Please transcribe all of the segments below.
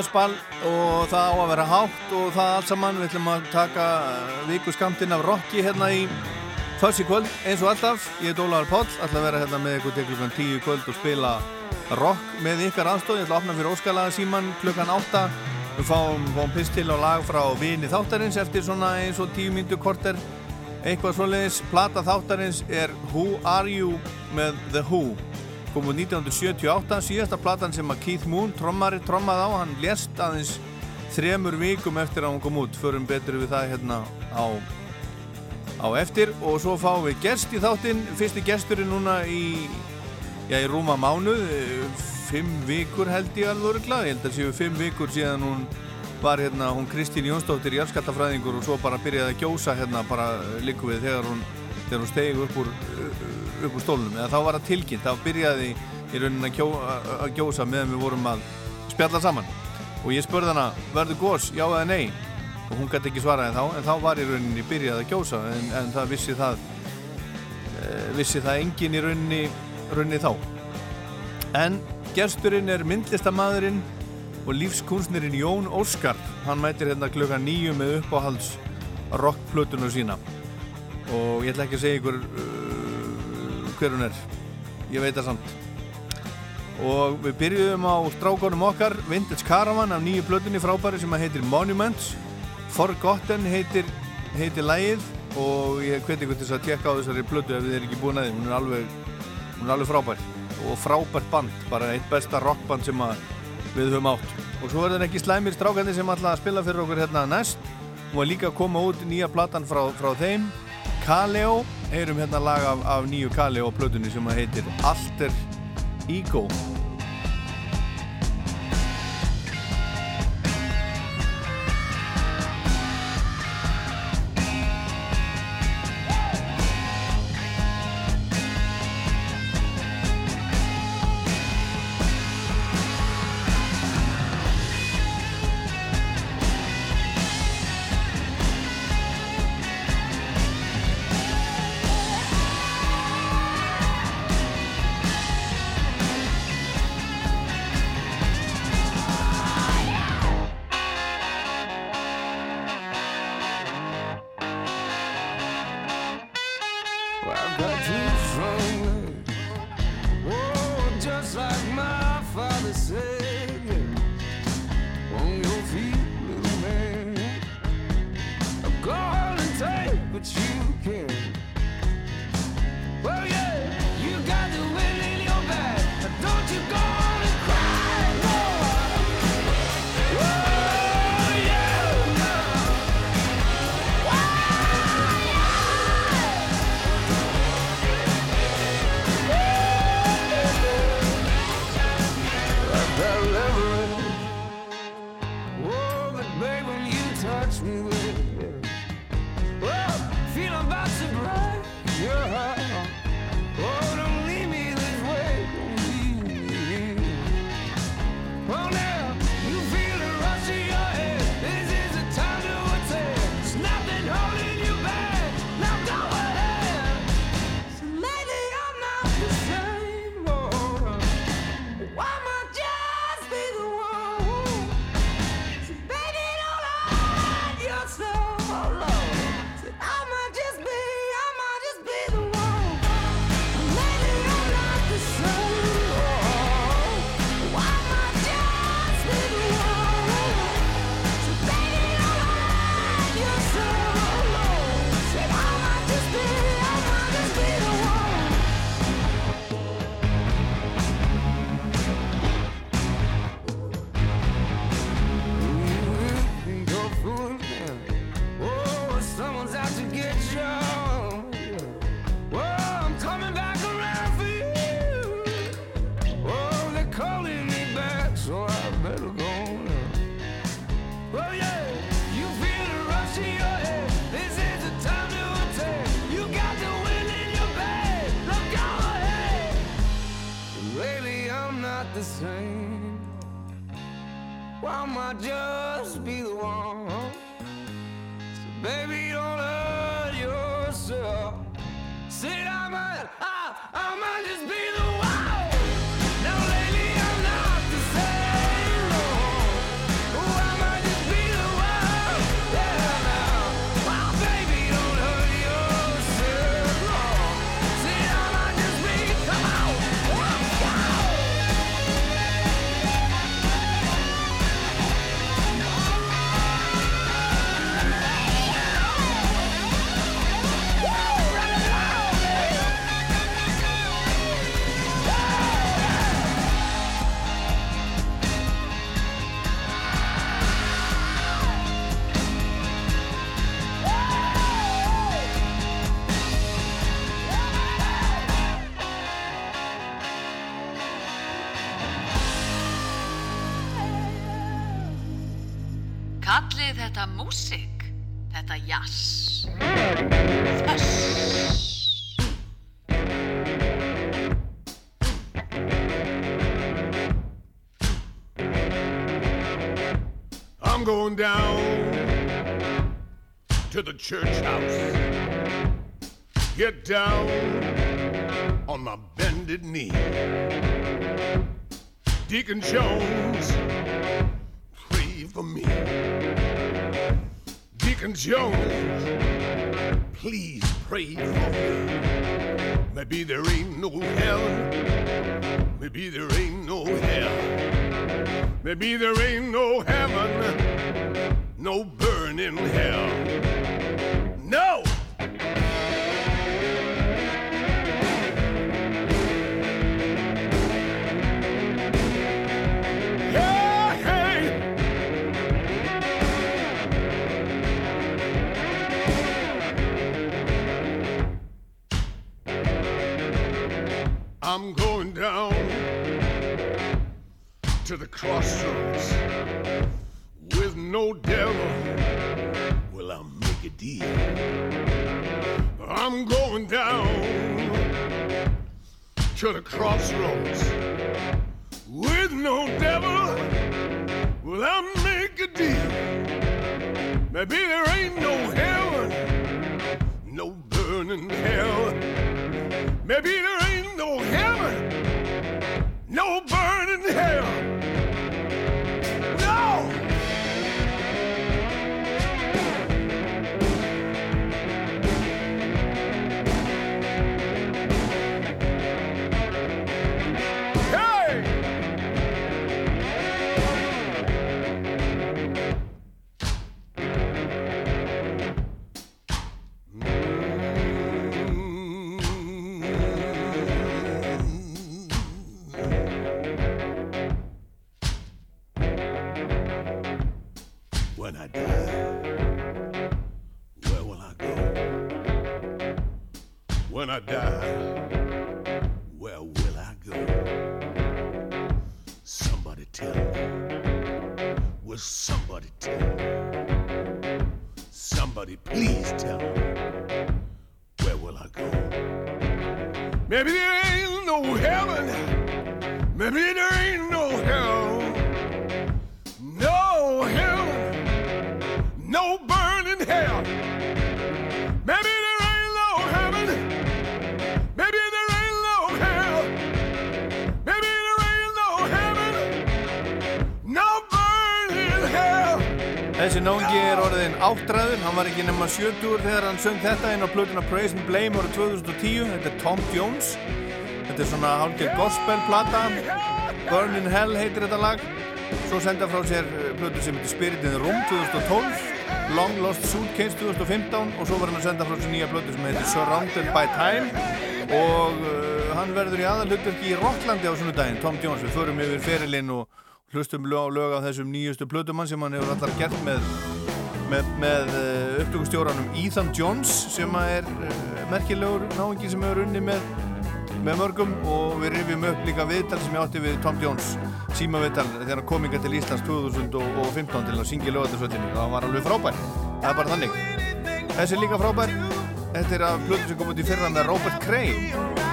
Fössball og það á að vera hátt og það allt saman. Við ætlum að taka viku skamtinn af Rokki hérna í föss í kvöld eins og alltaf. Ég er Dólar Páll, ætla að vera hérna með ykkur til klukkan 10 í kvöld og spila rock með ykkar aðstóð. Ég ætla að opna fyrir Óskalaða síman klukkan 8. Við fáum, fáum pistil á lag frá vini þáttarins eftir svona eins og 10 mindu korter. Eitthvað svoleiðis. Plata þáttarins er Who Are You með The Who kom úr 1978, síðasta platan sem að Keith Moon, trommari, trommað á. Hann lést aðeins þremur vikum eftir að hann kom út, förum betur við það hérna á, á eftir. Og svo fáum við gerst í þáttinn. Fyrsti gersturinn núna í já, í rúma mánuð. Fimm vikur held ég alveg örugla ég held að séu fimm vikur síðan hún var hérna, hún Kristín Jónsdóttir í allskattafræðingur og svo bara byrjaði að gjósa hérna bara líku við þegar hún þegar hún stegi upp úr, upp úr stólunum eða þá var það tilkynnt, þá byrjaði í raunin að, kjó, að gjósa meðan við vorum að spjalla saman. Og ég spurði hana, verður gós, já eða nei? Og hún gæti ekki svaraði þá en þá var í rauninni byrjaði að gjósa. En, en það vissi það e, vissi það engin í rauninni, rauninni þá. En gersturinn er myndlistamæðurinn og lífskunstnirinn Jón Óskar. Hann mætir hérna klukka nýju með uppáhalds rockplötunum sína og ég ætla ekki að segja ykkur uh, hver hún er. Ég veit það samt. Og við byrjuðum á strákonum okkar Vintage Caravan af nýju blöðunni frábæri sem heitir Monuments. Forgotten heitir, heitir lægið og ég hveti ykkur til að tjekka á þessari blödu ef þið er ekki búin að þið hún er alveg, hún er alveg frábær. Og frábært band, bara eitt besta rockband sem við höfum átt. Og svo er það ekki slæmir strákandi sem að spila fyrir okkur hérna næst. Og líka koma út nýja platan frá, frá þeim Kaleo heyrum hérna lag af, af nýju Kaleo plötunni sem heitir Alter Ego þetta músik, þetta jazz. Þess. I'm going down to the church house. Get down on my bended knee. Deacon Jones, pray for me. Deacon Jones, please pray for me. Maybe there ain't no hell. Maybe there ain't no hell. Maybe there ain't no heaven. No burning hell. I'm going down to the crossroads with no devil. Will I make a deal? I'm going down to the crossroads with no devil. Will I make a deal? Maybe there ain't no heaven, burning hell. Maybe there ain't no heaven, no burning hell. When I die, where will I go? Somebody tell me. Will somebody tell me? Somebody please tell me. Where will I go? Maybe there ain't no heaven. Maybe there ain't no hell. No heaven. No burning hell. Þessi náungi er orðin áttræður, hann var ekki nema 70 þegar hann söng þetta inn á plötuna Praise and Blame árið 2010, þetta er Tom Jones. Þetta er svona hálfgeir gospelplata. Burn in Hell heitir þetta lag. Svo senda frá sér eh, plötu sem heitir Spirit in the Room 2012 Long Lost Suitcase 2015 og svo var hann að senda frá sér nýja plötu sem heitir Surrounded by Time. Og uh, hann verður í aðalhutverki í Rocklandi á sunnudaginn, Tom Jones. Við förum yfir ferilinn og hlustum lög, lög af þessum nýjustu plötumann sem hann hefur allar gert með með, með uh, upptökustjóranum Ethan Jones sem að er uh, merkilegur náingi sem hefur unni með, með mörgum. Og við rifjum upp líka viðtal sem ég átti við Tom Jones símaviðtal þegar hann kom inga til Íslands 2015 til að syngja lögatarsvöldinni og hann var alveg frábær. Það er bara þannig. Þessi er líka frábær. Þetta er af plötu sem kom út í fyrra með Robert Cray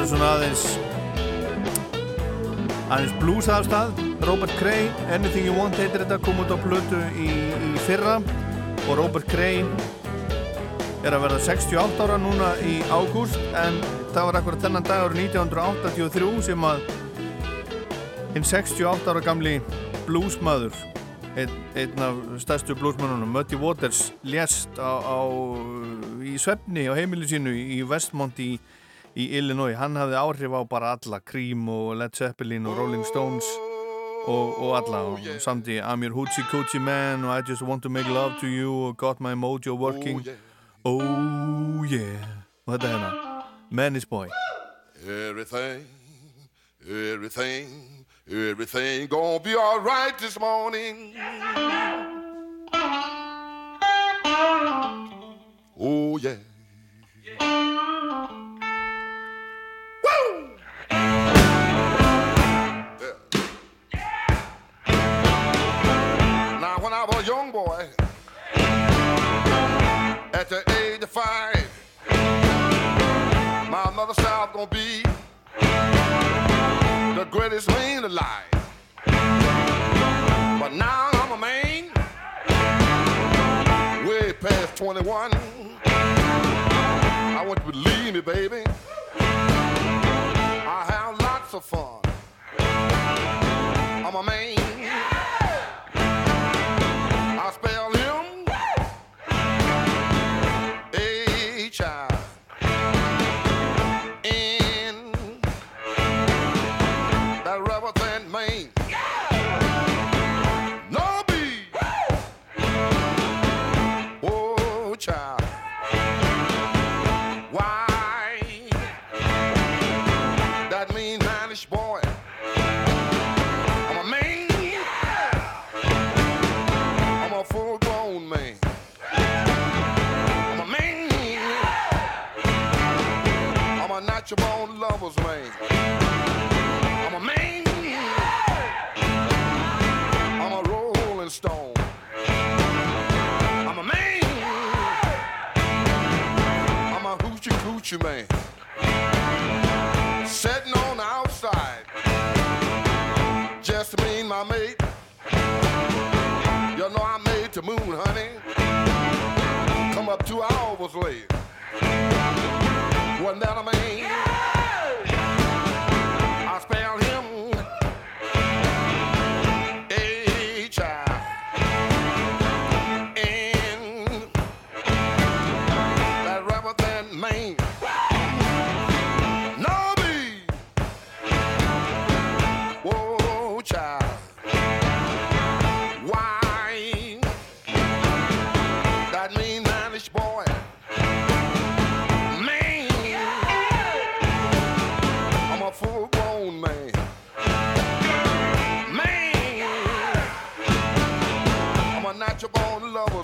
Förum svona aðeins aðeins blues afstað Robert Cray, Anything You Want heitir þetta kom út á blötu í, í fyrra. Og Robert Cray er að verða 68 ára núna í ágúst en það var akkurat þennan dagur 1983 sem að hinn 68 ára gamli bluesmaður einn, einn af stærstu bluesmannunum Muddy Waters lést á, á, í svefni á heimili sínu í Westmont í, í Illinois. Hann hafði áhrif á bara alla Cream og Led Zeppelin og Rolling Stones og, og alla. Og samt í I'm your hoochie coochie man og I just want to make love to you og got my mojo working. oh yeah. Og þetta hérna. Man is Boy. Everything, everything, everything gonna be alright this morning. Oh yeah. Now when I was a young boy, at the age of five, my mother I was gonna be the greatest man alive. But now I'm a man, way past 21. I want you to believe me, baby. Hoochie coochie man. Sitting on the outside. Just me and my mate. You know I made the moon, honey. Come up two hours late. Wasn't that a man? I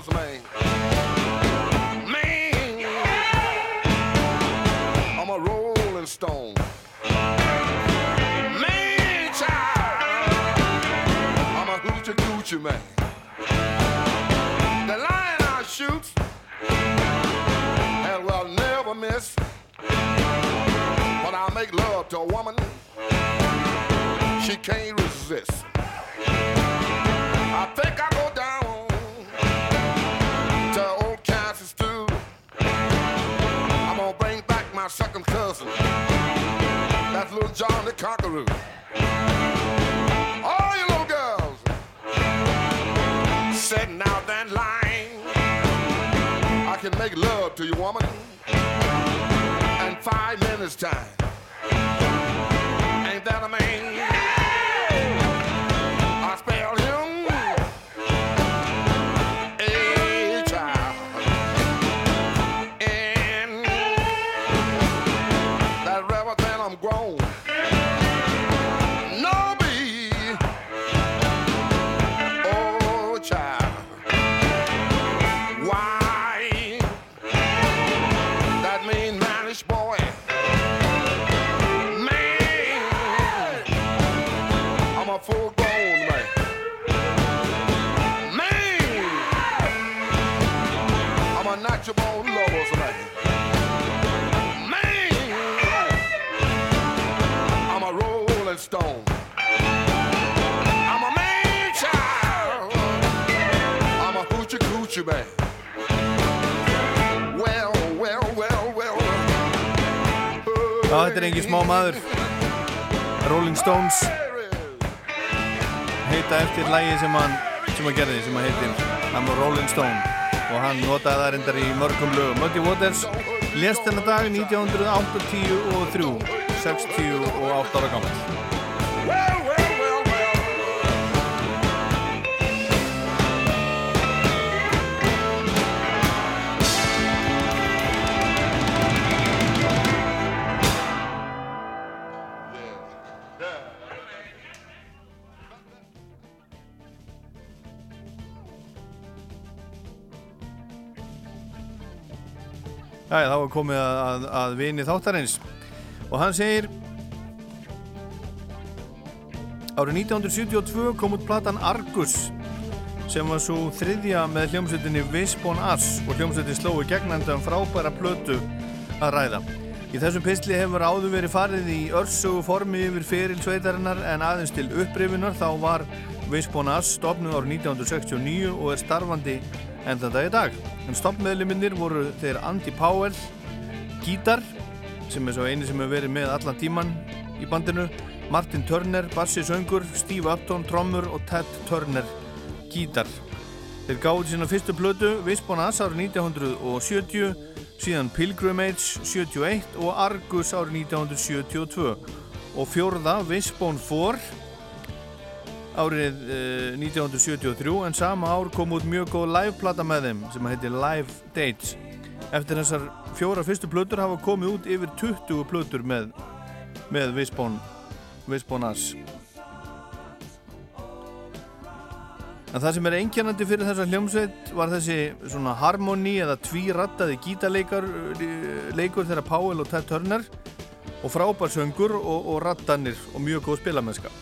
lover's man. Man, I'm a rolling stone. Man, child, I'm a hoochie coochie man. The line I shoot, and will never miss. When I make love to a woman, she can't resist. I think I go down my second cousin. That's little John the Conqueror. All you little girls sitting out that line. I can make love to you, woman, in five minutes time. Too bad. Well, well, well, well. Já, þetta er engin smá maður. Rolling Stones heita eftir lægi sem hann, sem hann gerði, sem hann heitir I'm a Rolling Stone og hann notaði það reyndar í mörgum lögum. Muddy Waters lést þennan dag 1983, 68 ára gammal. Jæja, þá er komið að, að, að vini þáttarins og hann segir Árið 1972 kom út platan Argus sem var svo þriðja með hljómsveitinni Wisbon Ass og hljómsveitin slói gegnandi um frábæra plötu að ræða. Í þessum pistli hefur áður verið farið í örsögu formi yfir feril sveitarinnar en aðeins til upprifunar þá var Wisbon Ass stopnuð árið 1969 og er starfandi enn þetta í dag. En stoppmeðluminnir voru þeir Andy Powell, gítar, sem er svo eini sem hefur verið með allan tíman í bandinu, Martin Turner, bassi söngur, Steve Upton, trommur og Ted Turner, gítar. Þeir gáði sína fyrstu plötu, Wisbon Ass árið 1970, síðan Pilgrimage 71 og Argus árið 1972 og fjórða Wisbon 4 árið eh, 1973 en sama ár kom út mjög góð liveplata með þeim sem heitir Live Dates. Eftir þessar fjóra fyrstu plötur hafa komið út yfir 20 plötur með, með Wisbon Ass en það sem er einkennandi fyrir þessa hljómsveit var þessi svona harmoni eða tvírattaði gítarleikar leikur þeirra Powell og Ted Turner og frábær söngur og, og rattanir og mjög góð spilamennska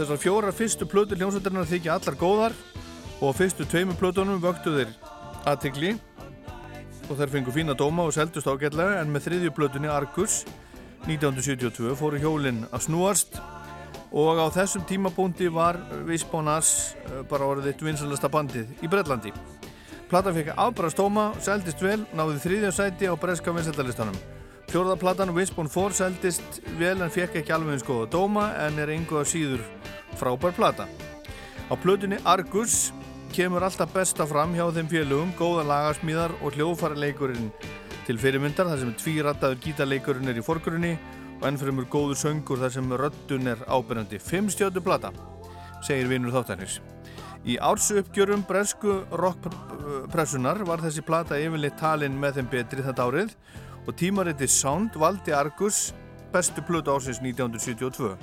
Þessar fjórar fyrstu plötur hljómsveitarinnar þykja allar góðar og fyrstu tveimu plötunum vöktu þeir aðtikli og þær fengu fína dóma og seldust ágætlega en með þriðju plötunni Argus 1972 fóru hjólinn að snúast og á þessum tímabúndi var Wisbon-Ass bara orðið eitt vinsalasta bandið í Brellandi. Platan fekk afbrast dóma, seldist vel, náði þriðja sæti á breska vinsaldalistanum. Fjórðaplatan Wisbon 4 seldist vel en fekk ekki alveg eins góða dóma en er einhverja síður frábær plata. Á plötunni Argus kemur alltaf besta fram hjá þeim félögum, góða lagarsmíðar og hljóðfæraleikurinn til fyrirmyndar þar sem tvírattaður gítarleikurinn er í forgrunni og ennfremur góður söngur þar sem röddun er ábyrjandi. Fimm stjótu plata, segir vinur þáttarins. Í ársu uppgjörum bresku rockpressunar var þessi plata yfirleitt talinn með þeim betri þetta árið og tímariti Sound valdi Argus bestu plötu ársins 1972.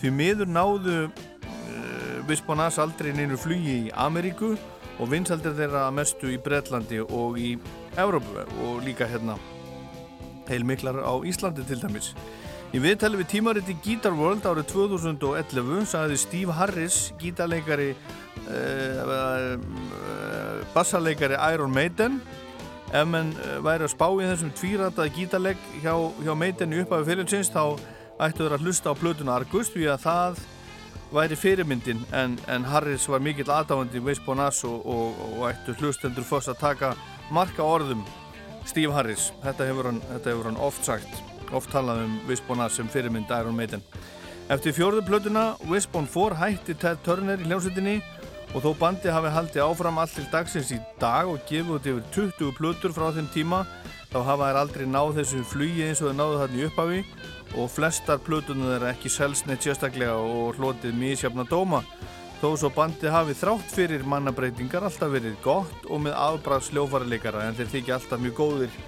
Því miður náðu uh, Wisbon Ass aldrei neinu flugi í Ameríku og vinsaldir þeirra mestu í Breitlandi og í Evrópu og líka hérna heilmiklar á Íslandi til dæmis. Í viðtali við tímariti Guitar World árið 2011 sagði Steve Harris, gítarleikari, uh, uh, bassarleikari Iron Maiden ef mann væri að spá í þessum tvírataði gítarleik hjá, hjá Maiden í upphafi fyrirlsins þá ættu þeir að hlusta á plötuna Argus því að það væri fyrirmyndin en, en Harris var mikill aðdáðandi Wisbon Ass og, og, og ættu hlustendur fyrst að taka marka orðum Steve Harris. Þetta hefur hann, þetta hefur hann oft sagt, oft talað um Wisbon Ass sem fyrirmynd Iron Maiden. Eftir fjórðu plötuna Wisbon 4 hætti Ted Turner í hljómsveitinni og þó bandi hafi haldið áfram allt til dagsins í dag og gefið út yfir 20 plötur frá þeim tíma þá hafa þær aldrei náð þessu flugi eins og þau náðu þarna í upphafi. Og flestar plötunum þeirra ekki selsneitt sérstaklega og hlotið mísjafna dóma. Þó svo bandi hafi þrátt fyrir mannabreitingar alltaf verið gott og með afbræðs ljófarileikara en þeir þykja alltaf mjög góðir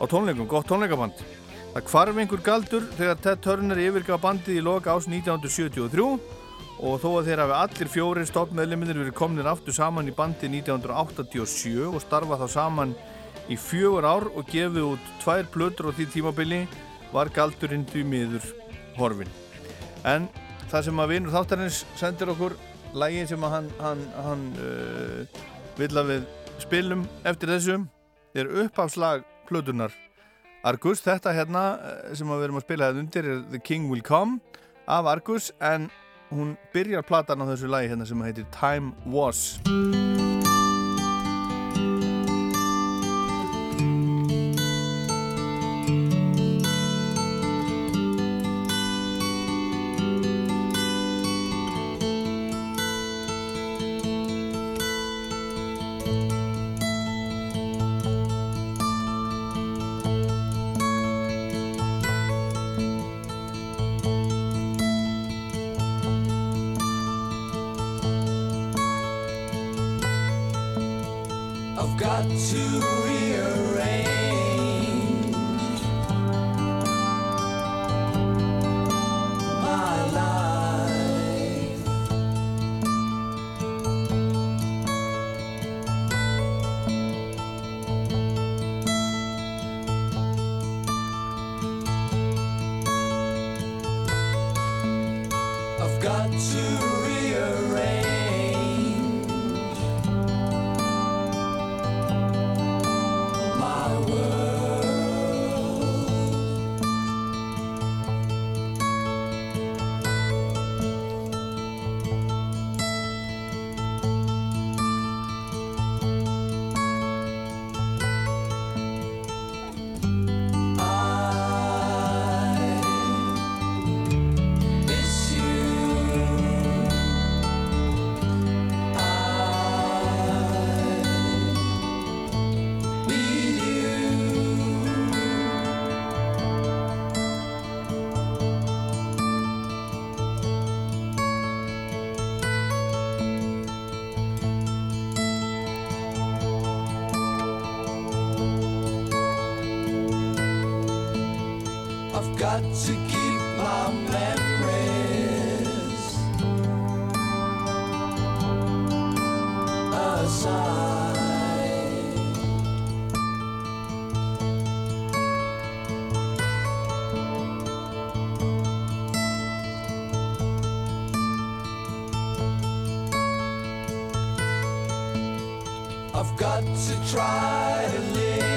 á tónleikum, gott tónleikaband. Það kvarf einhver galdur þegar Ted Turner yfirgaf bandið í loka ás 1973 og þó að þeir hafi allir fjórir stoppmeðluminir verið komnir aftur saman í bandi 1987 og starfa þá saman í fjögur ár og gefið út tvær plötur á því tímabili var galdurinn því miður horfin. En það sem að vinur þáttarins sendir okkur lægin sem að hann, hann, hann uh, vil að við spilum eftir þessum er uppháslag plötunar Argus. Þetta hérna sem að við erum að spila þetta undir er The King Will Come af Argus en hún byrjar platan á þessu lægi hérna sem heitir Time Was got to try to live.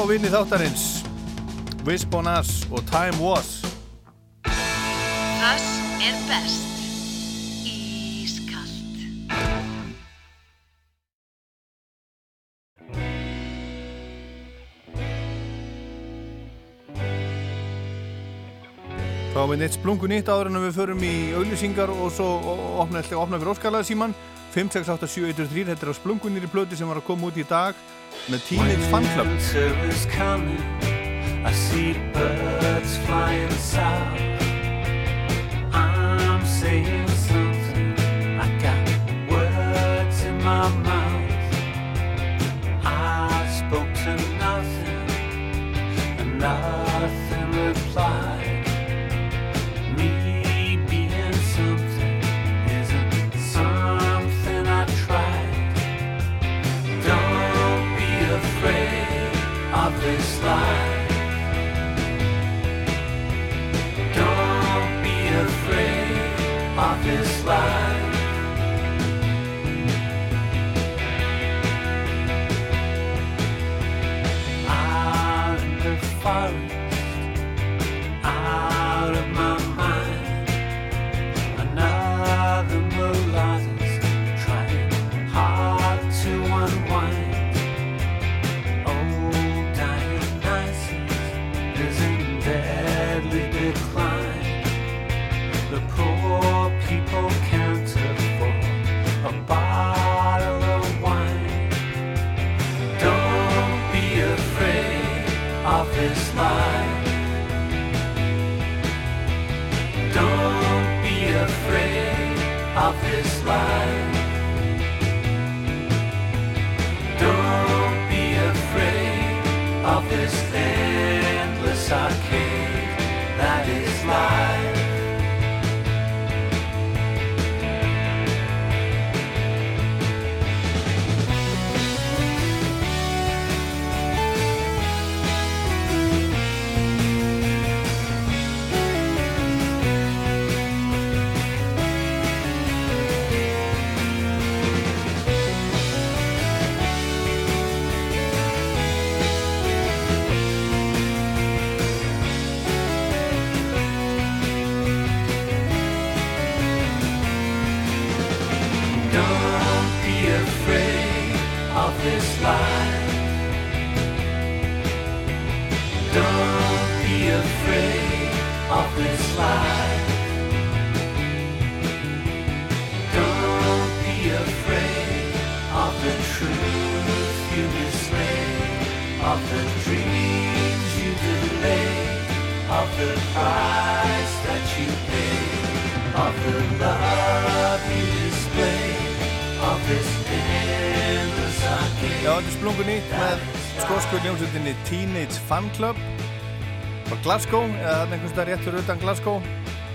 Frá vinni þáttarins. Wisp on Us og Time Was. Það er best. Ískallt Þá við neitt splungun nýtt áður en við förum í auðlýsingar og svo opna, opna fyrir óskalaða síman 5687103, þetta er á splungunir í plöti sem var að koma út í dag með Teenage Fan Club. I see birds flying south. I'm saying something. I got words in my mouth Glasgow, eða þarna einhvers það rétt fyrir utan Glasgow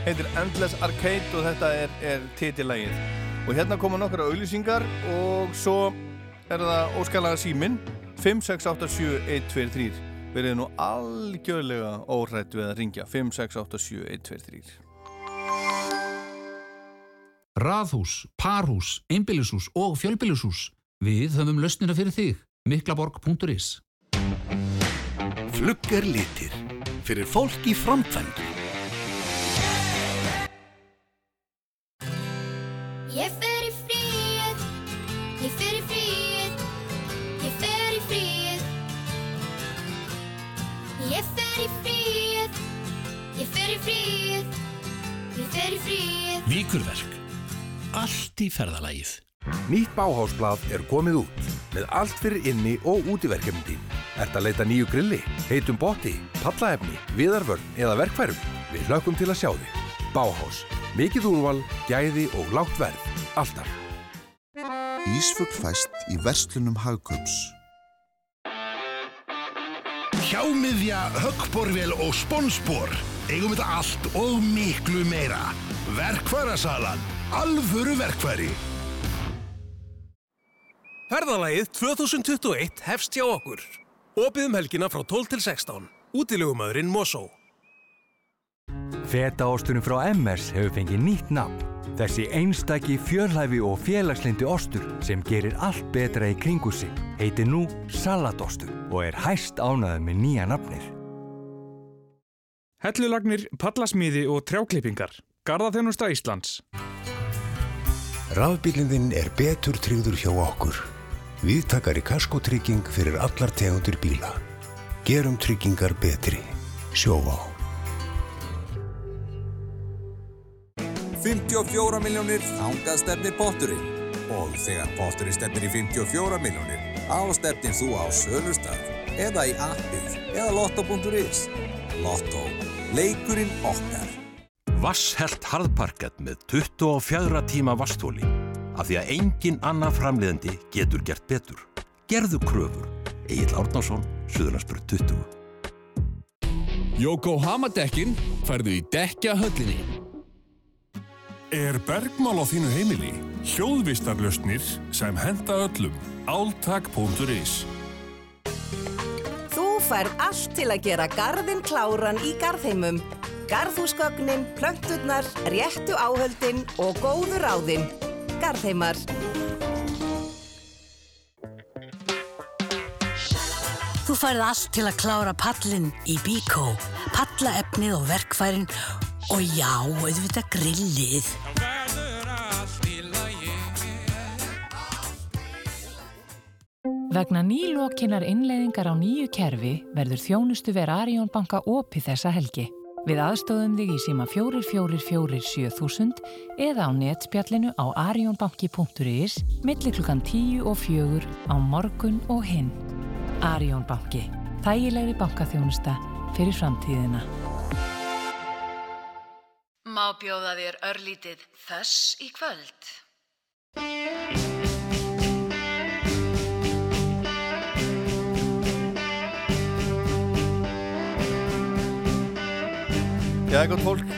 heitir Endless Arcade og þetta er, er titilægið og hérna koma nokkra auðlýsingar og svo er það óskalaga síminn 5687123 verið nú algjörlega óhrætt við að ringja 5687123 Raðhús, parhús, einbýlishús og fjölbýlishús. Við höfum lausnina fyrir þig. miklaborg.is Fluggar litir fyrir fólk í framkvæmdu. Ég fer í fríið, ég fer í fríið, ég fer í fríið. Ég fer í fríið, ég fer í fríið, ég fer í fríið. Víkurverk. Allt í ferðalagið. Nýtt báhásblad er komið út með allt fyrir inni og útiverkefni þín. Ert að leita nýju grilli, heitum botti, pallaefni, viðarvörn eða verkfærum? Við hlökkum til að sjá þig. Báhás. Mikið úrval, gæði og lágt verð. Alltaf. Ísfugl fæst í verslunum hagköps. Hjámiðja, höggborvél og sponsbor. Eigum þetta allt og miklu meira. Verkfærasalan. Alvöru verkfæri. Ferðalagið 2021 hefst hjá okkur. Opið um helgina frá 12 til 16. Útilegumöðurinn Mosó. Fetaosturinn frá MS hefur fengið nýtt nafn. Þessi einstaki fjörlæfi og félagslindi ostur sem gerir allt betra í kringu sig heitir nú Salatostur og er hæst ánæðið með nýja nafnir. Hellulagnir, pallasmíði og trjáklippingar. Garðaþjónusta Íslands. Rafbílinn þinn er betur tryggður hjá okkur. Viðtakari kaskotrygging fyrir allar tegundir bíla. Gerum tryggingar betri. Sjóvá. 54 miljónir þangað stefnir potturinn og þegar potturinn stefnir í 54 miljónir ástefnir þú á sölustaf eða í appið eða lotto.is Lotto. Leikurinn okkar. Vasshelt harðparkett með 24 tíma vasthóli af því að engin annar framleiðandi getur gert betur. Gerðu kröfur. Egil Árnásson, Suðurlandsbjörn 20. Yokohama dekkin færðu í dekja höllinni. Er bergmál á þínu heimili? Hljóðvistarlöstnir sem henda öllum. Áltak.is Þú færð allt til að gera garðin kláran í garðheimum. Garðhúsgögnin, plönturnar, réttu áhöldin og góðu ráðin. Garðheimar. Þú færð allt til að klára pallin í Bíkó. Pallaefnið og verkfærin og já, auðvitað grillið. Vegna nýlokinar innleiðingar á nýju kerfi verður þjónustu vera Arjón banka opið þessa helgi. Við aðstóðum þig í síma 4447 eða á netspjallinu á arjónbanki.is millir klukkan 10 og 4 á morgun og hinn. Arjón banki. Þægilegri bankaþjónusta fyrir framtíðina. Má bjóða þér örlítið þess í kvöld? Já, gott fólk,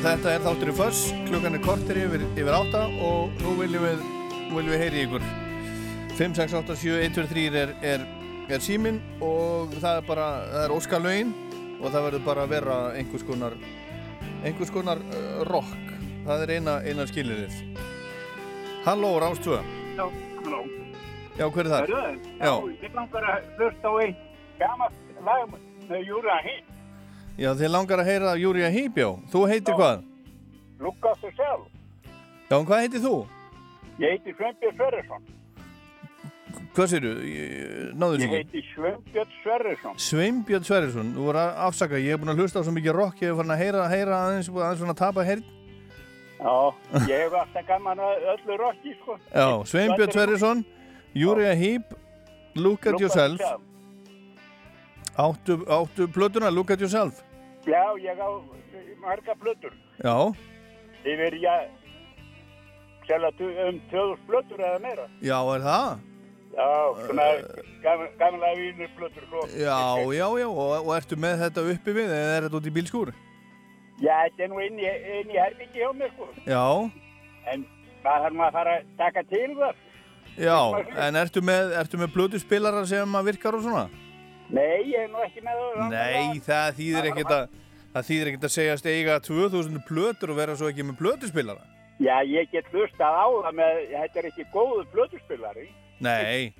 þetta er þáttur í föss, klukkan er kortir yfir, yfir átta og nú viljum við, nú viljum við heyri ykkur. 5, 6, 8, 7, 1, 2, 3 er, er, er síminn og það er bara, það er óskalögin og það verður bara að vera einhvers konar, einhvers konar uh, rock. Það er eina, eina skilirinn. Halló, Rámstvö. Já, halló. Já, hver er það? Hörðu, já, ég langar að hlusta á einn gamalt lag með Júra Hinn. Já, þið langar að heyra Júria Hýbjó. Þú heitir hvað? Look after yourself. Já, en hvað heitir þú? Ég heiti Sveinbjörn Sverresson. Hvað séru? Náðu Ég þessu ekki? heiti Sveinbjörn Sverresson. Sveinbjörn Sverrisson, þú voru að afsaka, ég hef búin að hlusta á svo mikið rock, ég hef farin að heyra, heyra aðeins, aðeins svona að tapa heyrn. Já, ég hef alltaf gaman að öllu rocki, sko. Já, Sveinbjörn Sverrisson, Júria Heap, Look at Yourself. Áttu, áttu plötuna Look at Yourself? Já, ég á marga plötur. Já, Yfir, já, selja tu- um 2000 plötur eða meira. já, er það? Já, svona gaman- gamla vínur plötur, svo. Já, já, já, og, og ertu með þetta uppi við eða er þetta út í bílskúr? Já, þetta er nú inn í, í herbyggi hjá mér, sko. Já, En það þarf maður að fara að taka til það. já, en ertu með, ertu með plötuspilara sem að virkar og svona? Nei, ég er nú ekki með það. Nei, það þýðir ekkert að, það þýðir ekkert að segjast eiga 2000 plötur og vera svo ekki með plötuspilara. Já, ég get hlustað á það með, þetta er ekki góðu plötuspilari. Nei.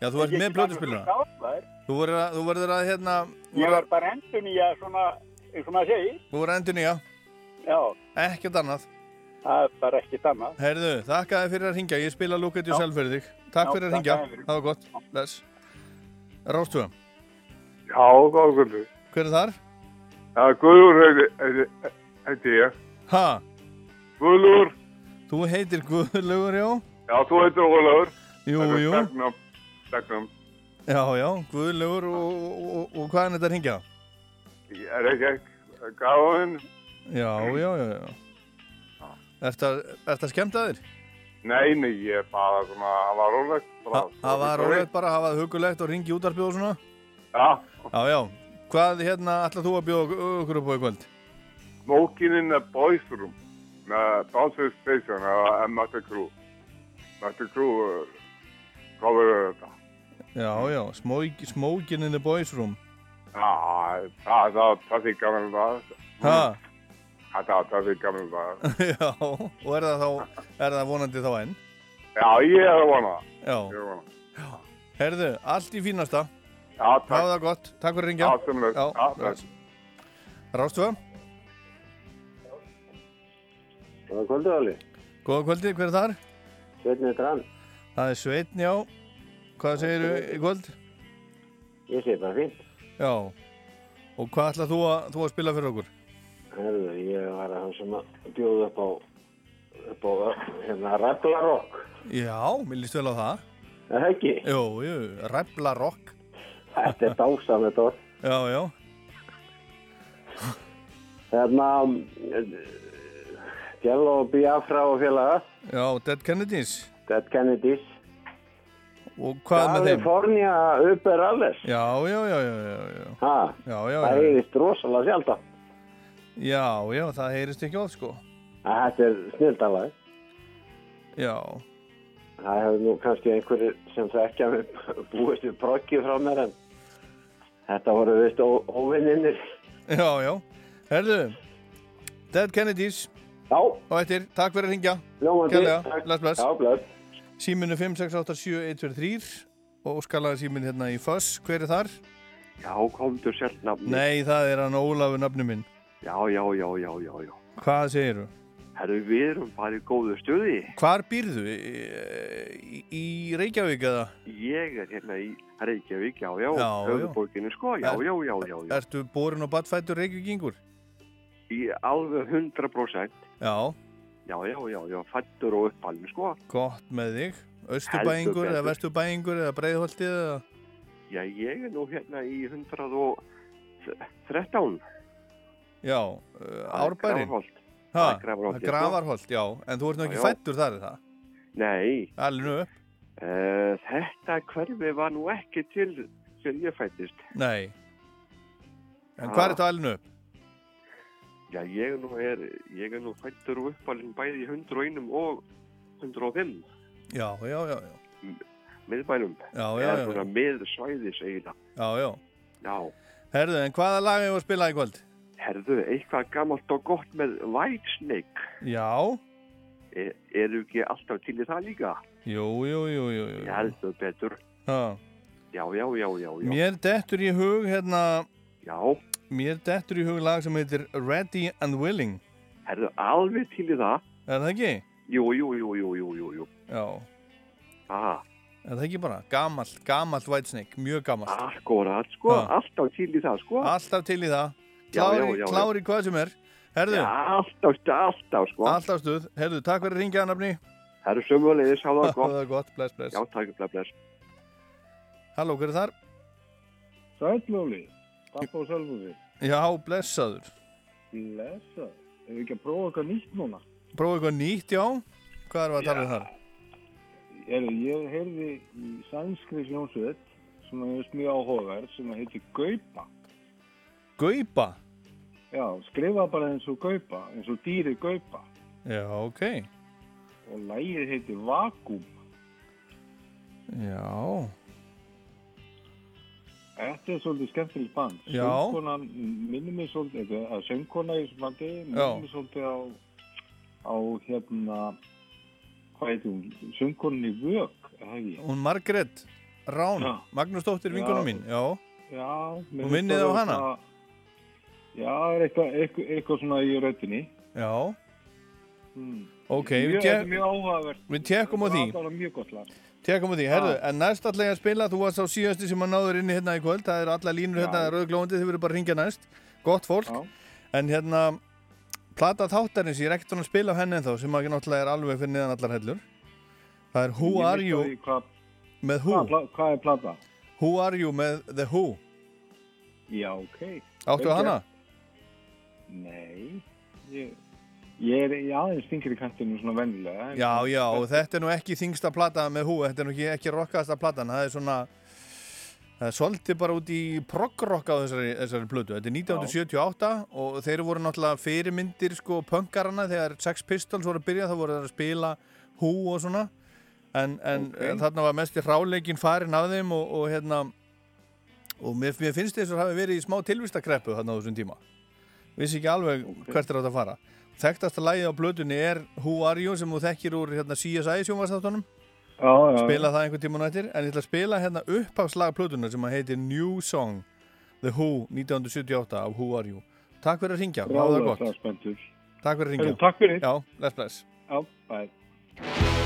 Já, þú ert með þær. þú verður að, að hérna, Ég var bara endun í að svona, eins og maður segir. þú verður að endur nýja, Já, ekkert annað. það er bara ekkert annað. Herðu, þakka þið fyrir að ringja, ég spila at Yourself fyrir þig. Takk Já, fyrir að ringja, það var gott, bless. Rástúða, Já, góð kvöldu. hver er þar? Já, Guðlúr heiti, ég. Ha? Guðlúr. Þú heitir Guðlaugur, já? Já, þú heitir Ólafur. Jú, Þetta er jú. Stegnum. Stegnum. Já, já, Guðlaugur og, og, og, og hvað er þetta að ringja? Ég er ekki ekki gáðinn. Já, já, já, já. Ertu að, ertu að skemmta þér? Nei, nei, ég er bara svona, það var rólegt. Það var rólegt bara, hafa það hugulegt og ringi útarpið og svona? Já. Já, já. Hvað hérna ætlað þú að bjóða okkur upp á í kvöld? Smoking in the Boys Room. Með Bouncer Station og Mötter Crew. Mötter Crew, hvað verður þetta? Já, já, smoke, Smoking in the boys room. Já, það það það því gaman það. Ha? Það það það því gaman það. já, og er það þá, er það vonandi þá enn? Já, ég er að vona. Já. Er vona. það. Herðu, allt í fínasta. Já, takk. Hafa það gott. Takk fyrir ringja. Já, sömuleiðis. Já, Já, bless. Rástföða, Góða kvöldu, Óli. góða kvöldi, hver er þar? Sveitni er grann. Það er Sveitn, já. Hvað segirðu í kvöld? Ég segi bara fínt. Já. Og hvað ætlað þú að, þú að spila fyrir okkur? Herðu, ég var að hann sem að bjóða upp á, upp á, hérna, Reblarokk. Já, mér líst vel á það. Er það ekki? Jú, jú, Rebla Rock. Þetta er þetta orð. Já, já. Hérna, Jello Biafra og félaga. Já, Dead Kennedys. Dead Kennedys. Og hvað með þeim? California Uber Alles. Já, já, já, já, já, já. Ha, Já, já, það heyrist rosalega sjaldan. Já, já, það heyrist ekki oft, sko. Þetta er snildalag. Já. Það hefur nú kannski einhverjir sem þekkja mig búist við proggið frá mér en þetta voru vist óvinninir. Já, já. Herðu, Dead Kennedys. Já. Og eftir, takk fyrir að ringja. Kærlega, takk. bless, bless. Já, bless. Síminu 5687123 og skalaði símin hérna í Foss. Hver er þar? Já, komdu sér nafni. Nei, það er hann Ólafur nafnu minn. Já, já, já, já, já, já. Hvað segirðu? Herru, við erum bara í góðu stuði. Hvar býrðu? Í, í Reykjavík eða? Ég er hérna í Reykjavík, já, já, höfuborginu, sko, já, já, já, já, já. Ertu borin og badfættur Reykjavíkingur? Í alveg 100%. Já, Já, já, já, já, fættur og uppalinn, sko. gott með þig. Östubæingur eða vestubæingur eða breiðholtið eða? Já, ég er nú hérna í 113. Já, uh, er Grafarholt, það er já, sko. En þú ert nú ekki fættur þar, er það? Nei. Alveg upp? Uh, þetta hverfi var nú ekki til sem ég fættist. Nei. En hvað er þetta alveg upp? Já, ég nú er, ég er nú fættur og uppalinn bæði í 101 og 105 Já, já, já, já. miðbænum. Já, já, Eða já. svona miðsvæðis eiginlega. Já, já. Já. Herðu, en hvaða lag hefur að spila í kvöld? Herðu, eitthvað gammalt og gott með Whitesnake. Já. Er, eru ekki alltaf til í það líka? Jú, jú, jú, jú, jú. Ég heldur betur. Ha. Já, já, já, já, já. Mér dettur í hug hérna Já. Mér dettur í hug lag sem heitir Ready and Willing Herðu, alveg til í það. Er það ekki? Jú, jú, jú, jú, jú, jú. Já. Ah. Er það ekki bara? Gamalt, gamalt Whitesnake, mjög gamalt. Akkurat, sko, alltaf til í það, sko. Alltaf til í það. Klári, já, já, já. klári hvað sem er. Herðu. Já, alltaf, alltaf, sko. Alltaf stuð. Herðu, takk fyrir ringjaðan nafni. Herru sömulegis, hafa það gott. Það er gott, bless, bless. Já, takk, bless, bless. Halló, hver er þar? Sælóli, Tappa og Sölvúði. Já, blessaður. Blessa. Hefur ekki að prófa eitthvað nýtt núna? Prófa eitthvað nýtt, já. Hvað erum við að tala um þar? Ég, ég heyrði í sænskri hljómsveit sem er just mjög áhugaverð sem heitir Gaupa. Gaupa? Já, skrifa bara eins og Gaupa, eins og dýri Gaupa. Já, ok. Og lægið heitir Vakuum. Já. Þetta er svolítið skemmtileg band. Já. Söngkonan minnum mig svolítið, eða að söngkona í þessu bandi minnum mig svolítið á, á hérna, hvað heitir hún, söngkonan í Vög, er það ekki? Hún Margrét Rán, Já. Magnúsdóttir, Já. vinkona mín, já. Já. minnið það á hana? svona- Já, það er eitthvað, eitthvað, eitthvað svona í röddinni. Já. Hmm. Ok, Mjög- við, er tek, mjög við tekum á því. Það var mjög gott lag. Tekum á því, herðu, en næst ég að spila, þú varst á síðasti sem að náður inni hérna í kvöld, það eru alla línur hérna rauðglóðandi, þið verður bara að ringja næst, gott fólk, en hérna, plata þáttarins, ég er ekkert að spila af henni ennþá, sem að náttúrulega er alveg fyrir neðan allar hellur, það er Who Ég Are You á Hvað, með hvað, Who, pla- hvað er plata? Who Are You með The Who, Já, ok. áttu Vel hana? Nei, ég, ég er í aðeins þingri kantinu svona vennilega. en- Já, já, og þetta er nú ekki þingsta plata með Who, þetta er nú ekki, ekki rockasta platan, það er svona, það er svolítið bara út í proggrock á þessari, þessari plötu. Þetta er 1978 og þeir voru náttúrulega fyrirmyndir sko punkarana þegar Sex Pistols voru að byrja, þá voru þeir að spila Who og svona, en, en Ok. þarna var mest í ráleikin farin af þeim og, og hérna, og mér, mér finnst þess að hafi verið í smá tilvistakreppu þarna á þessum tíma. Vissi ekki alveg hvert er átt að fara. Þekktasta lagið á blötunni er Who Are You sem þú þekkir úr hérna, CSI já. spila það einhvern tíma nættir en ég ætla að spila hérna upphafslag plötunar sem að heitir New Song The Who 1978 af Who Are You Takk fyrir að ringja, hafa það gott. Takk fyrir að ringja Heyrðu, takk fyrir. Já, bless bless Já, bæ.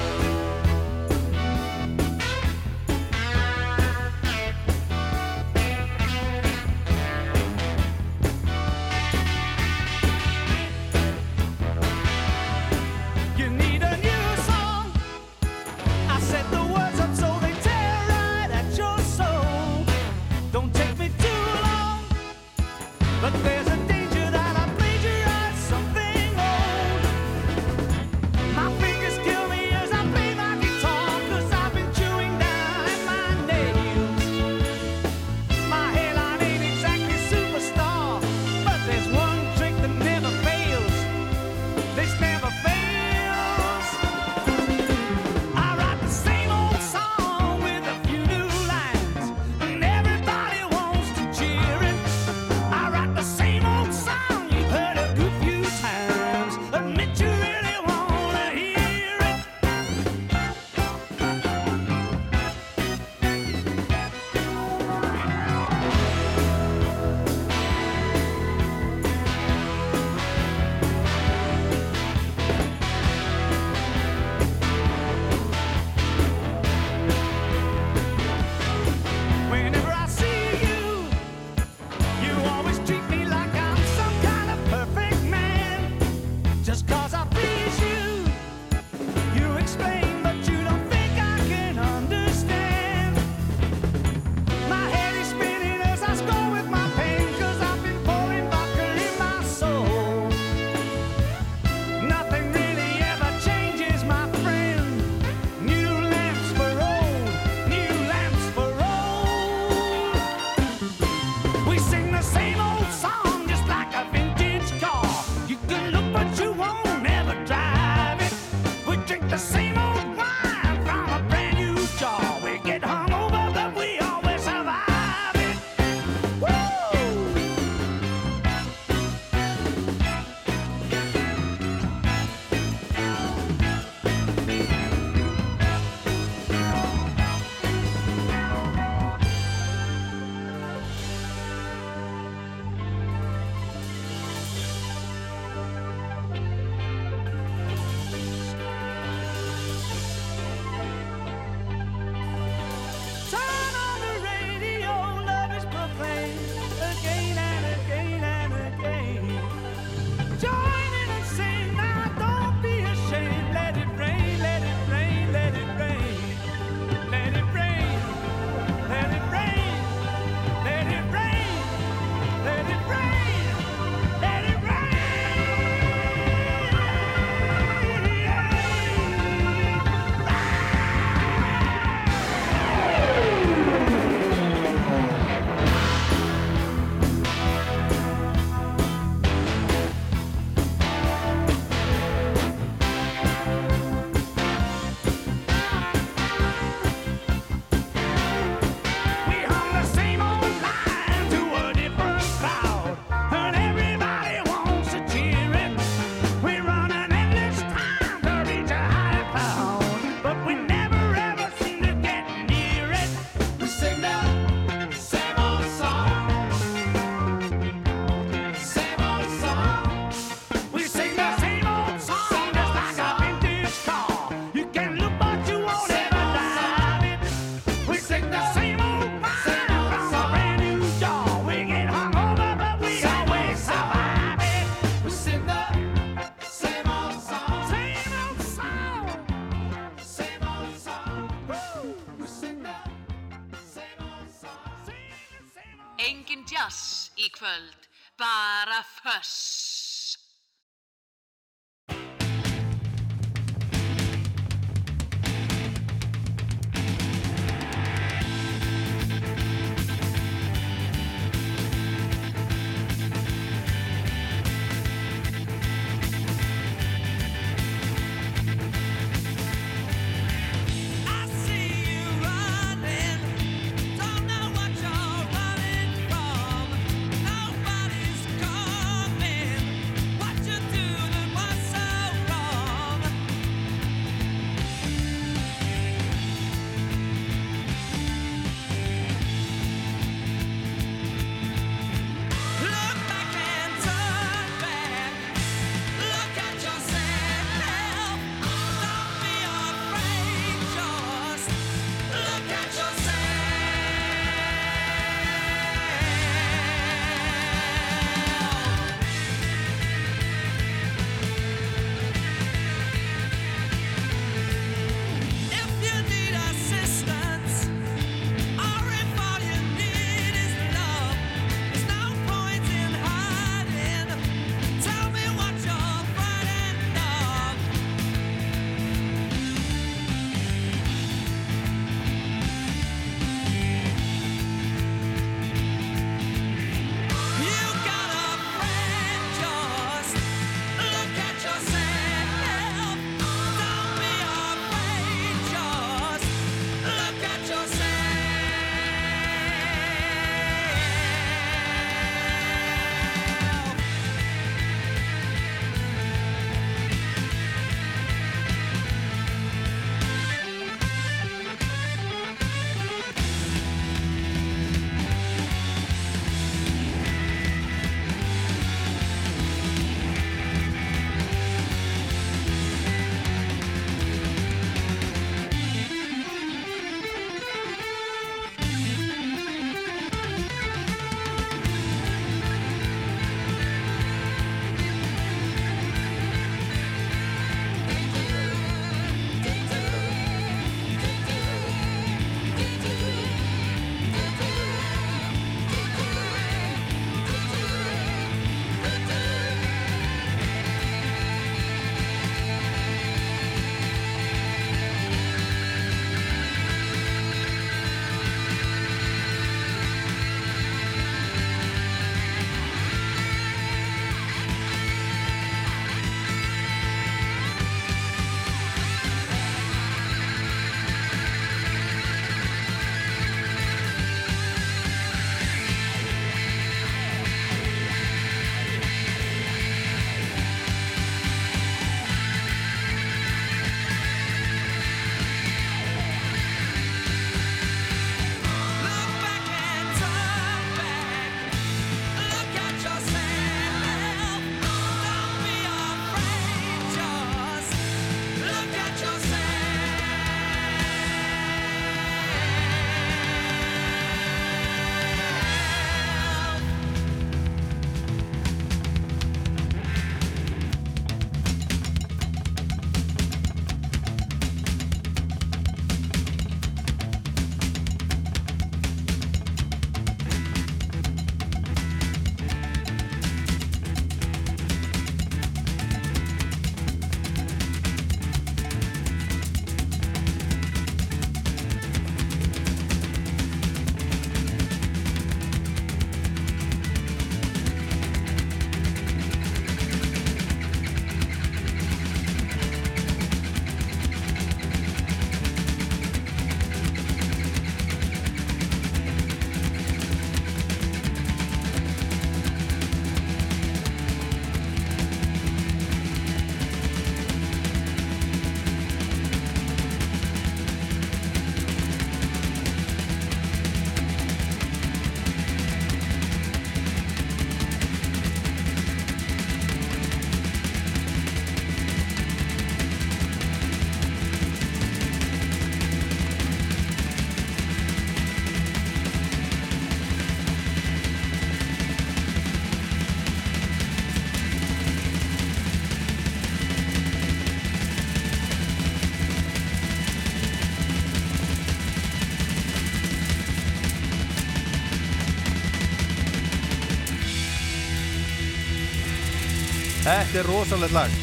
Þetta er rosalegt lag.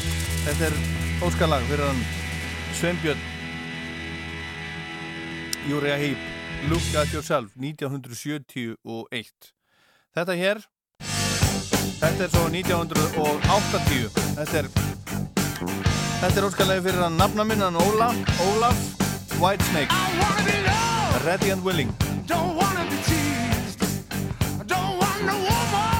Þetta er óskalag fyrir hann Sveinbjörn Júriða Heip Look at Yourself 1971 Þetta hér Þetta er svo 1980 Þetta er Þetta er óskalagi fyrir hann nafna minn hann Ólaf, Ólaf Whitesnake. Ready and Willing. Don't wanna be teased. I don't want no woman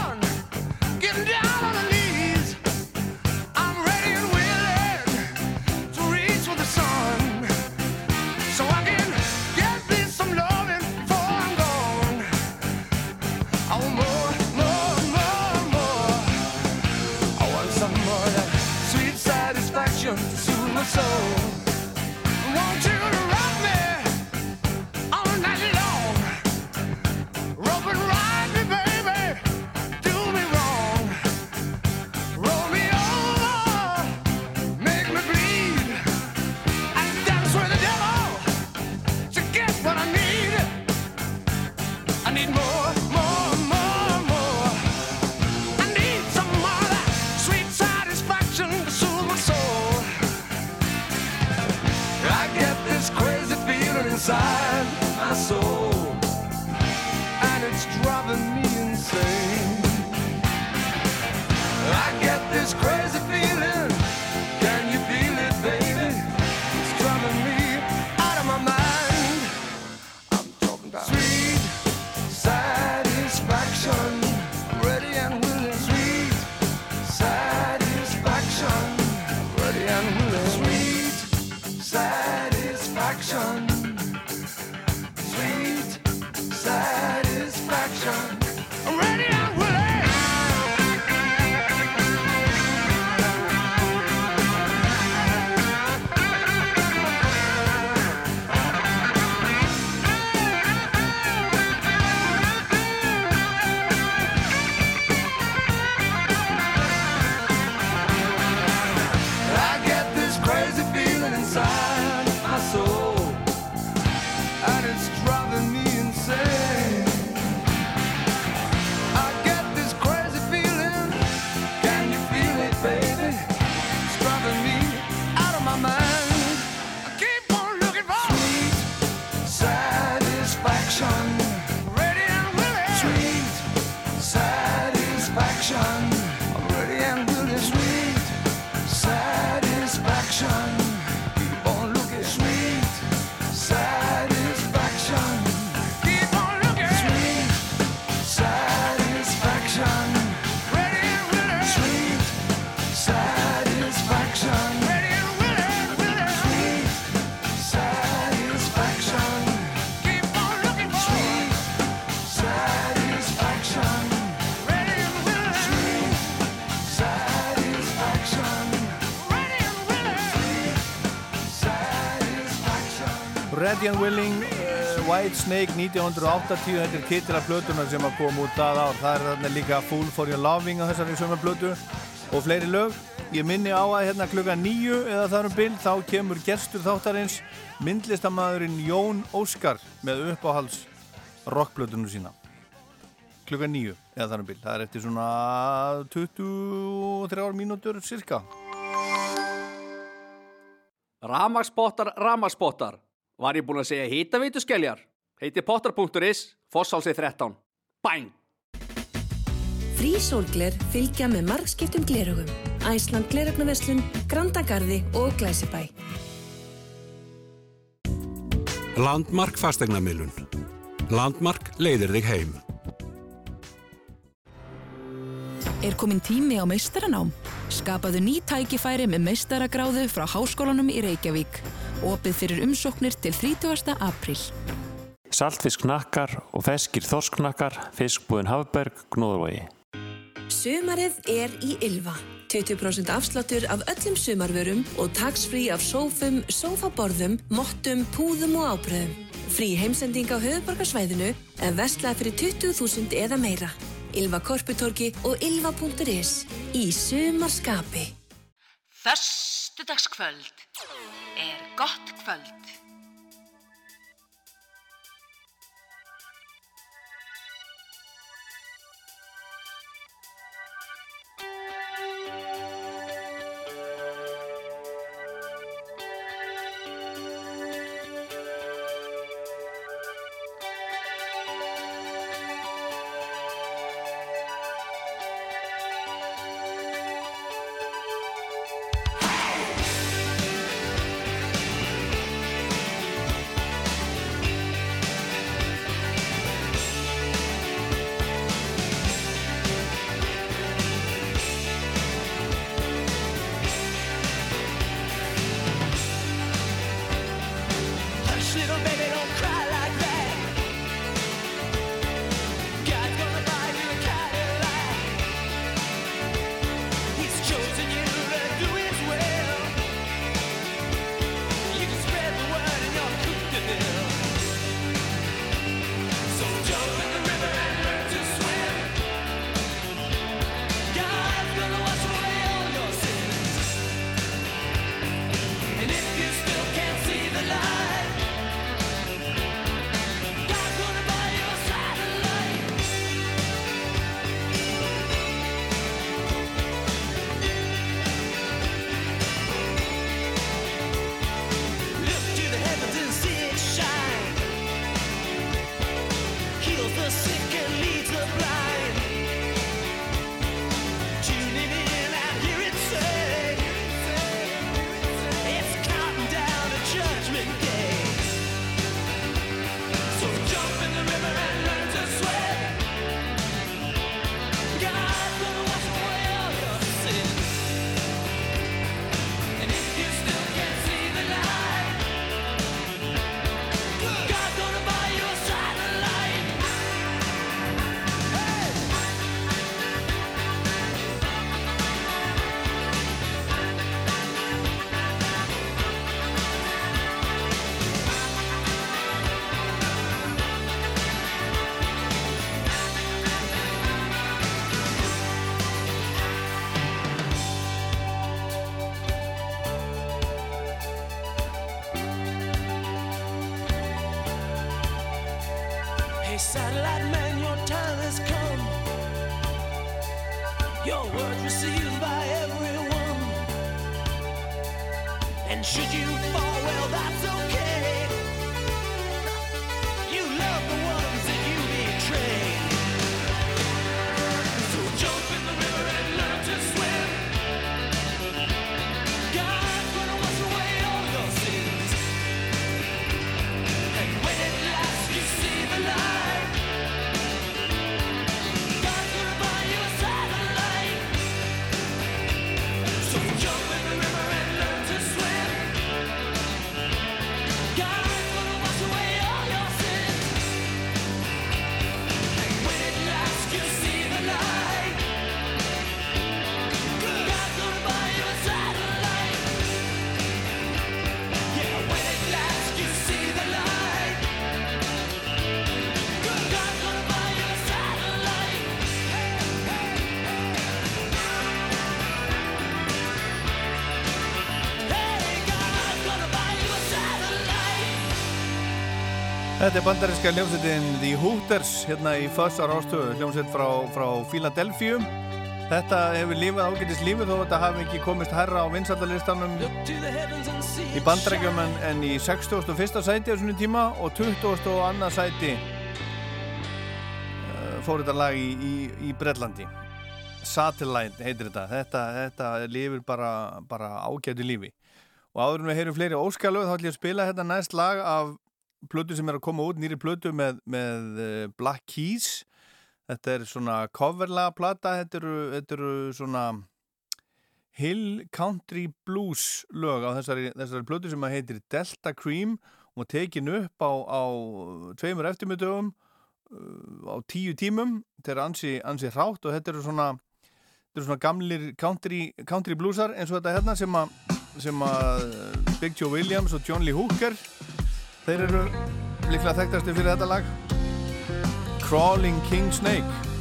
White Snake 1980 þetta er titila plötunar sem að koma út að ár. Það er þarna líka Fool for Your Loving á þessari sömu plötu og fleiri lög. Ég minni á að hérna klukka nýju eða þar um bil þá kemur gestur þáttarins myndlistamæðurinn Jón Óskar með uppáhalds rockplötunum sína. Klukka nýju eða þar um bil. Það er eftir svona 23 mínútur cirka Ramagsbottar, ramagsbottar. Var ég búinn að segja hýtaveitu skelljar? Heiti potter.is, Fossálsi 13. Bæn! Frí sólgler fylgja með margskiptum glerugum. Æsland glerugnaverslun, Grandagarði og Glæsibæ. Landmark fastegnamilun. Landmark leiðir þig heim. Er komin tími á meistaranám? Skapaðu ný tækifæri með meistaragráðu frá Háskólanum í Reykjavík. Opið fyrir umsóknir til 30. apríl. Saltfisknakkar og feskir þorsknakkar, fiskbúðin Hafberg, Gnúðurvægi. Sumarið er í Ylva. 20% afsláttur af öllum sumarvörum og tax-free af sófum, sófaborðum, mottum, púðum og ábröðum. Frí heimsending á höfuborgarsvæðinu en vestlaði fyrir 20.000 eða meira. Ylva Korputorki og ylva.is í sumarskapi. Föstudagskvöld er gott kvöld. Þetta er bandarinska hljómsveitin The Hooters hérna í Fössar ástöðu, hljómsveit frá, frá Philadelphia. Þetta hefur lífið ágætist lífið þó þetta hafi ekki komist herra á vinsaldalistanum í bandarækjum en, en í 61. sæti á svona tíma og 22. sæti uh, fór þetta lag í, í, í Bredlandi. Satellite heitir þetta. Þetta, þetta lifir bara, bara ágætu lífi. Og áður en við heyrum fleiri óskalöð þá ætlum ég að spila þetta næst lag af plötu sem er að koma út, nýri plötu með, með eh, Black Keys. Þetta er svona coverlaga plata þetta eru, þetta eru svona Hill Country Blues lög á þessari, þessari plötu sem að heitir Delta Cream og tekin upp á, á tveimur eftirmyndugum á tíu tímum. Þetta er ansi, ansi hrátt og þetta eru svona þetta eru svona gamlir country, country bluesar eins og þetta hérna sem að að Big Joe Williams og John Lee Hooker þeir eru líklega þekktasti fyrir þetta lag. Crawling King Snake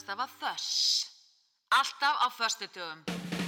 Skamstafa þöss. Alltaf á föstudögum. I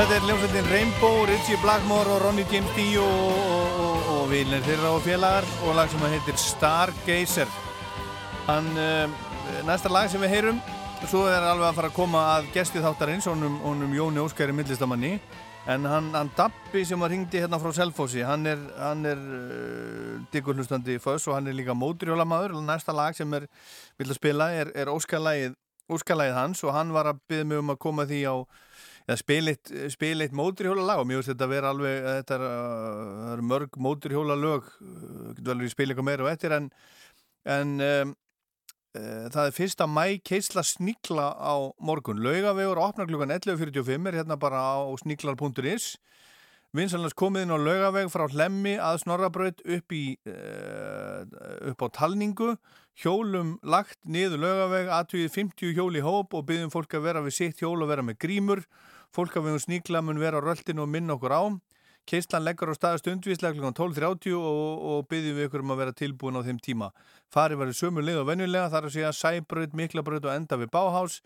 Þetta er hljómsveitin Rainbow, Richie Blackmore og Ronnie James Dio og, og, og, og vinnir þeirra og félagar og lag sem heitir Stargazer. Hann, uh, næsta lag sem við heyrum, svo er alveg að fara að koma að gesti þáttarins, honum, honum Jóni Óskæri millistamanni, en hann, hann Dabbi sem var hringdi hérna frá Selfossi, hann er, er uh, diggurhlustandi föss og hann er líka móturjólamæður, næsta lag sem er, vil að spila er, er Óskarlægið hans og hann var að byggja mig um að koma því á ja, spilitt, spilitt móturhjóla lag og mér finnst þetta að vera alveg þetta er, uh, er mörg móturhjóla lög uh, getur við spila eitthvað meira og eftir en, en um, uh, það er fyrsta mæ keisla sníkla á morgun. Laugavegur opnar klukkan 11.45 er hérna bara á sníklar.is Vinsalans komið inn á laugaveg frá Hlemmi að Snorrabraut upp, í, uh, upp á talningu, hjólum lagt niður laugaveg, aðtugið 50 hjól í hóp og byggjum fólk að vera við sitt hjól og vera með grímur. Fólk að við um sníkla mun vera á röldinu og minna okkur á. Keislan leggur á staðast undvíslega kl. 12.30 og, og byggjum við ykkur um að vera tilbúin á þeim tíma. Farið verið sömu leið og venjulega, þar að segja Sæbraut, Miklabraut og enda við Báhás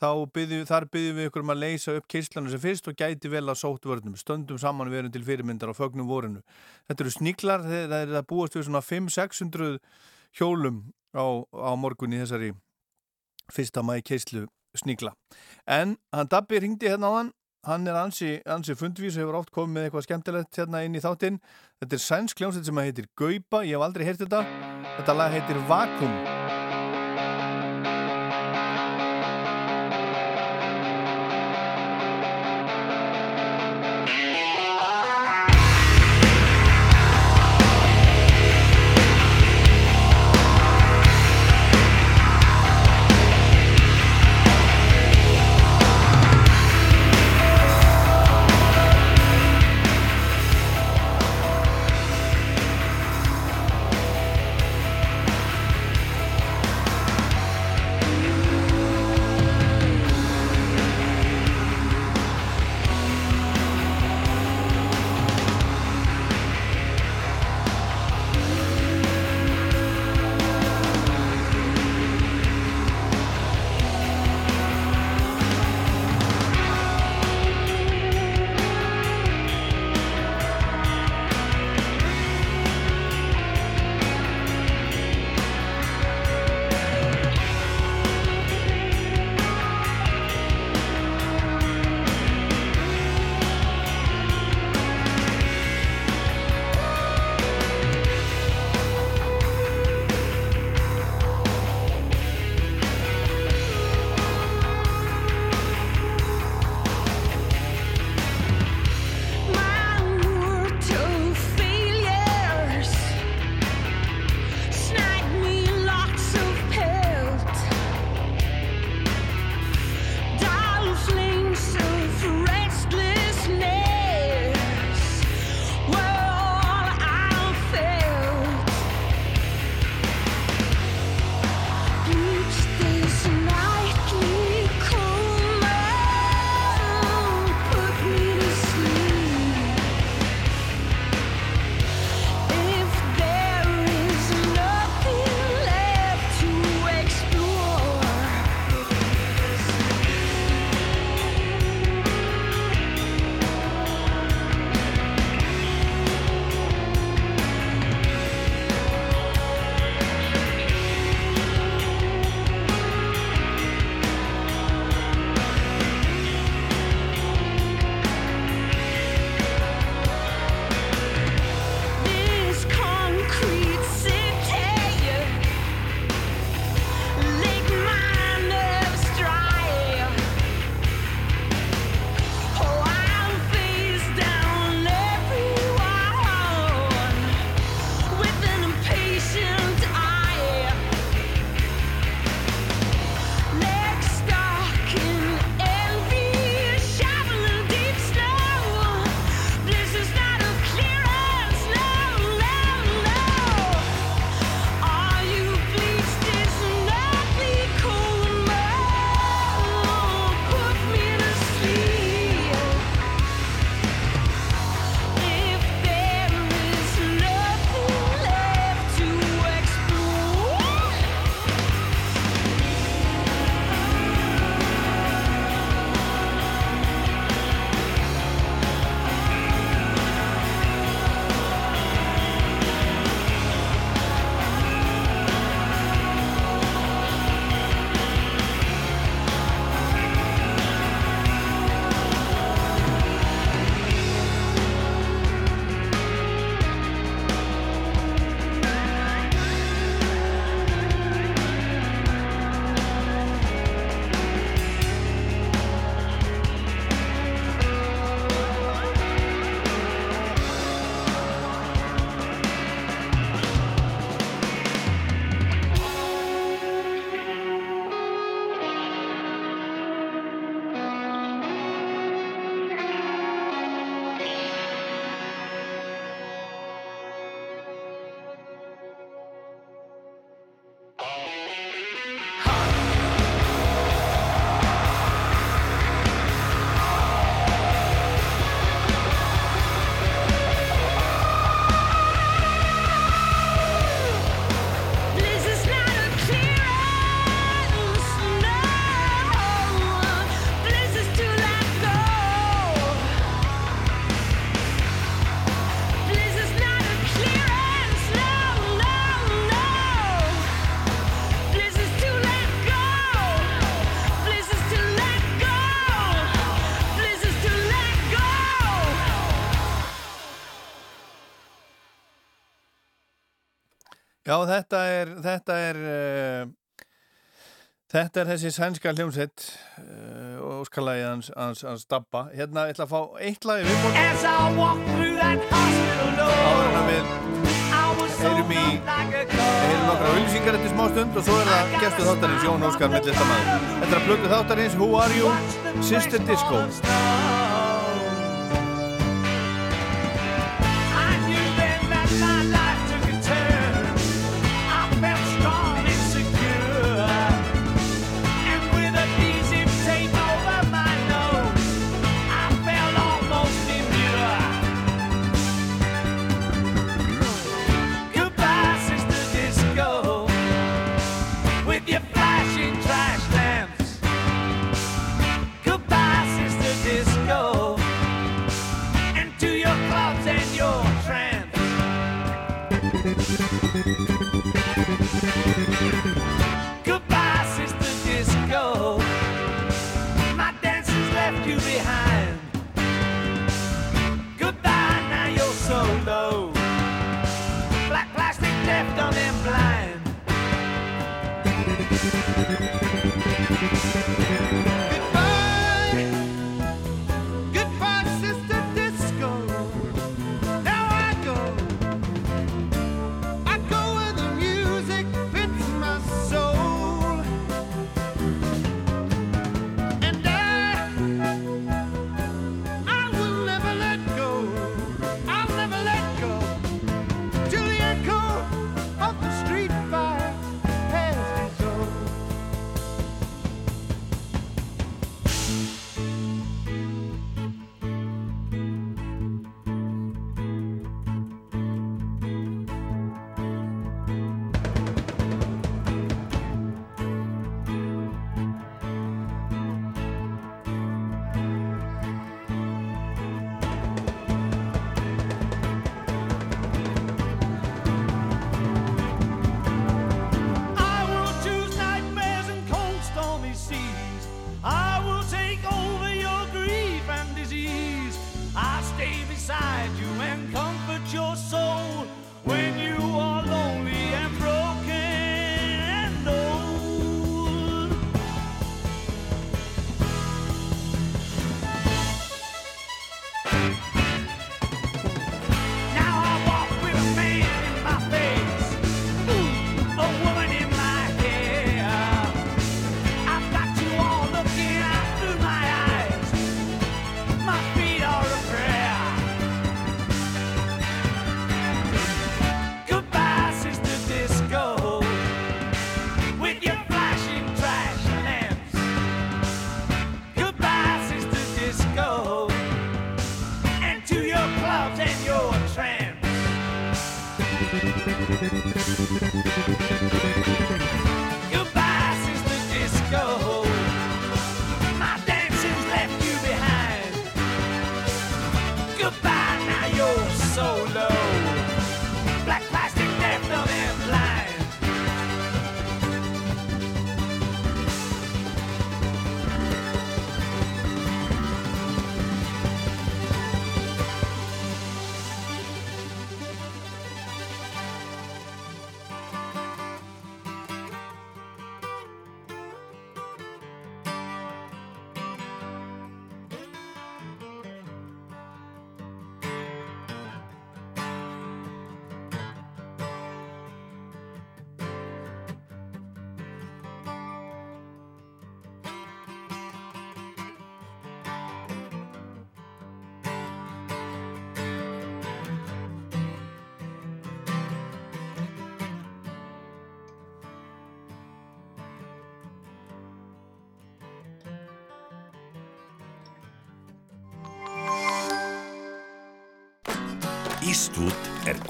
byrju, þar byggjum við ykkur um að leysa upp keislanu sem fyrst og gæti vel að sótt vörnum stöndum saman við erum til fyrirmyndar á fögnum vorinu. Þetta eru sníklar það er að búast við svona 5-600 hjólum á, á morgun í þessari fyrsta mæi keislu sníkla. En hann Dabbi ringdi hérna á hann hann er ansi, ansi fundvís og hefur oft komið með eitthvað skemmtilegt hérna inn í þáttinn. Þetta er sænsk kljómsveit sem heitir Gaupa. Ég hef aldrei heyrt þetta. Þetta lag heitir Vakum Já, þetta er þetta er, uh, þetta er þessi sænska hljómsett eh, og uh, skalagi hans, hans, hans dabba. Hérna ég ætla að fá eitt lagi viðból áðurna við heyrum í heyrum nokkra vilsingar eftir smá stund og svo er það gæstu þáttarins Jón Óskar Millittamæður. Þetta er að plöku þáttarins Who Are You? Sister Disco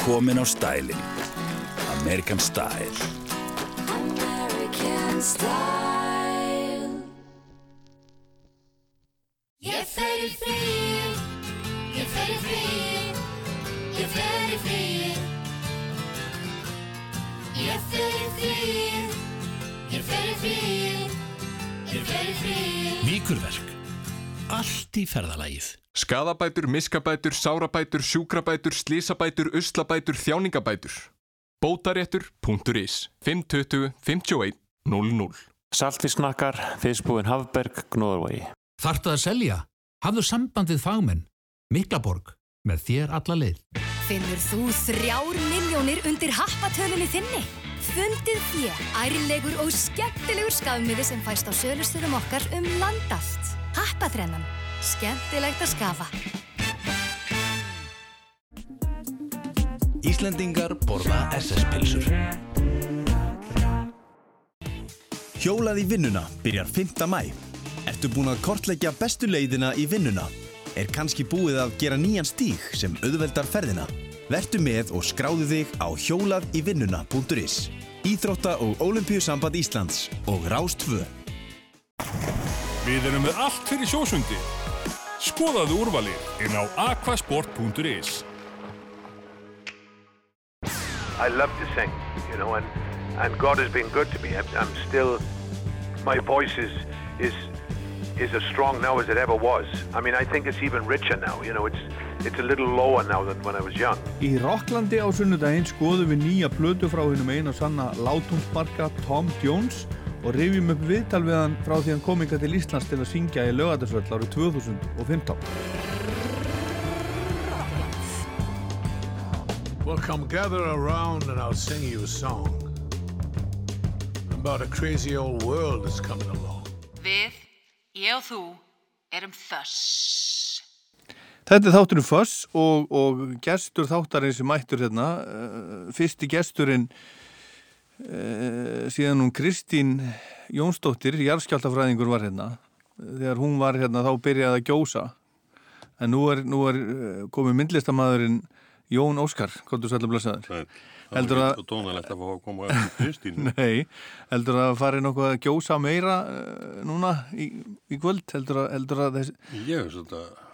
komin á stælinn. American Style. American Style. Skadabætur, miskabætur, sárabætur, sjúkrabætur, slísabætur, uslabætur, þjáningabætur. Bótaréttur.is 520 51 00 Saltisnakkar, Facebookin Hafberg, Gnóðarvægi Þartu að selja? Hafðu sambandið fagmenn. Miklaborg. Með þér alla leið. Finnur þú þrjár miljónir undir happatölunni þinni? Fundið þér ærilegur og skemmtilegur skafmiði sem fæst á sölustörum okkar um landallt. Happaþrennan. Skemmtilegt að skafa. Íslendingar borða SS-pilsur. Hjólað í vinnuna byrjar 5. mæ. Ertu búin að kortleggja bestu leiðina í vinnuna? Er kannski búið að gera nýjan stíg sem auðveldar ferðina? Vertu með og skráðu þig á hjólaðívinnuna.is Íþrótta og Ólimpíusamband Íslands og Rástfö. Við erum með allt fyrir sjósundi. Skoðaðu úrvalið inn á aquasport.is I love to sing, you know, and and God has been good to me. I'm, I'm still, my voice is is is as strong now as it ever was. I mean, I think it's even richer now. You know, it's it's a little lower now than when I was young. Í Rocklandi á sunnudaginn skoðum við nýja plötu frá hennum eina sanna látumsparka Tom Jones og rifjum upp viðtal við hann frá því hann kom yngar til Íslands til að syngja í lögadagsvöld árið 2015. Well, come gather around and I'll sing you a song about a crazy old world that's coming along. Við, ég og þú, erum þöss. Þetta er þátturinn Foss og, og gestur þáttarinn sem mættur hérna, uh, fyrsti gesturinn uh, síðan hún Kristín Jónsdóttir, jarðskjáltafræðingur var hérna. Þegar hún var hérna þá byrjaði að gjósa. En nú er, nú er uh, komið myndlistamæðurinn Jón Óskar, hvað þú ekki svo tónalegt að fá að koma á Kristín. Nei, heldur að fari nokkuð að gjósa meira uh, núna í, í kvöld, heldur að, heldur að þessi... Ég veist þetta,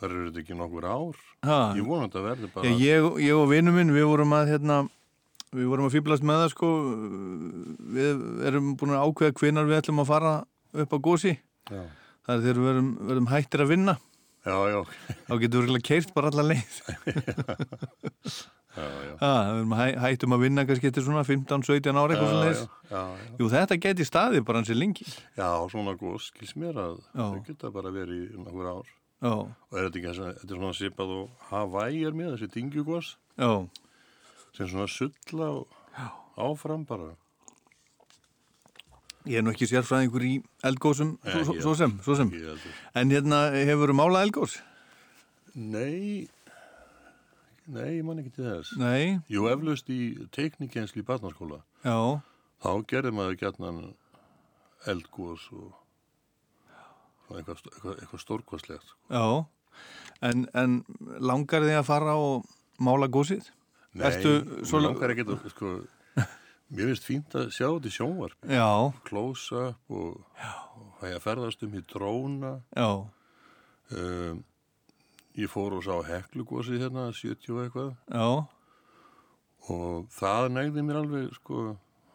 það eru þetta ekki nokkur ár. Ha. Ég vona að verði bara... Ég, ég og vinnu minn, við vorum að hérna, við vorum að fýblast með það sko, við erum búin að ákveða hvenar við ætlum að fara upp á gósi. Já. Það er þegar við verum, verum hættir að vinna. Já, já. Þá getur við keirt bara alla leið. já, já. Ha, við erum hæ, hættum að vinna kannski eftir svona 15-17 ára eitthvað svona já. Jú, þetta geti staði bara hansi lengi. Já, svona góð skils mér að þau geta bara verið í nokkur ár. Já. Og er þetta ekki þess að, þetta er svona sipað og Hawaii er með þessi dingjugos. Já. Sem svona sulla áfram bara. Ég er nú ekki sérfræðingur í eldgósum, Nei, svo, svo, svo sem, svo sem. En hérna, hefur þú málað eldgós? Nei, nei, ég man ekki til þess. Nei. Jú, eflaust í teiknikensli í barnaskóla. Já. Þá gerði maður gætnan eldgós og eitthvað, eitthvað, eitthvað stórkostlegt. Já. En, en langar þig að fara og mála gósið? Nei, Ertu svo langar ekki að, sko, mér finnst fínt að sjá þetta í sjónvarp. Já. Close-up og, og það ég að ferðast um í dróna. Já. Um, ég fór og sá heklugósið hérna, 70 og eitthvað. Já. Og það negði mér alveg, sko,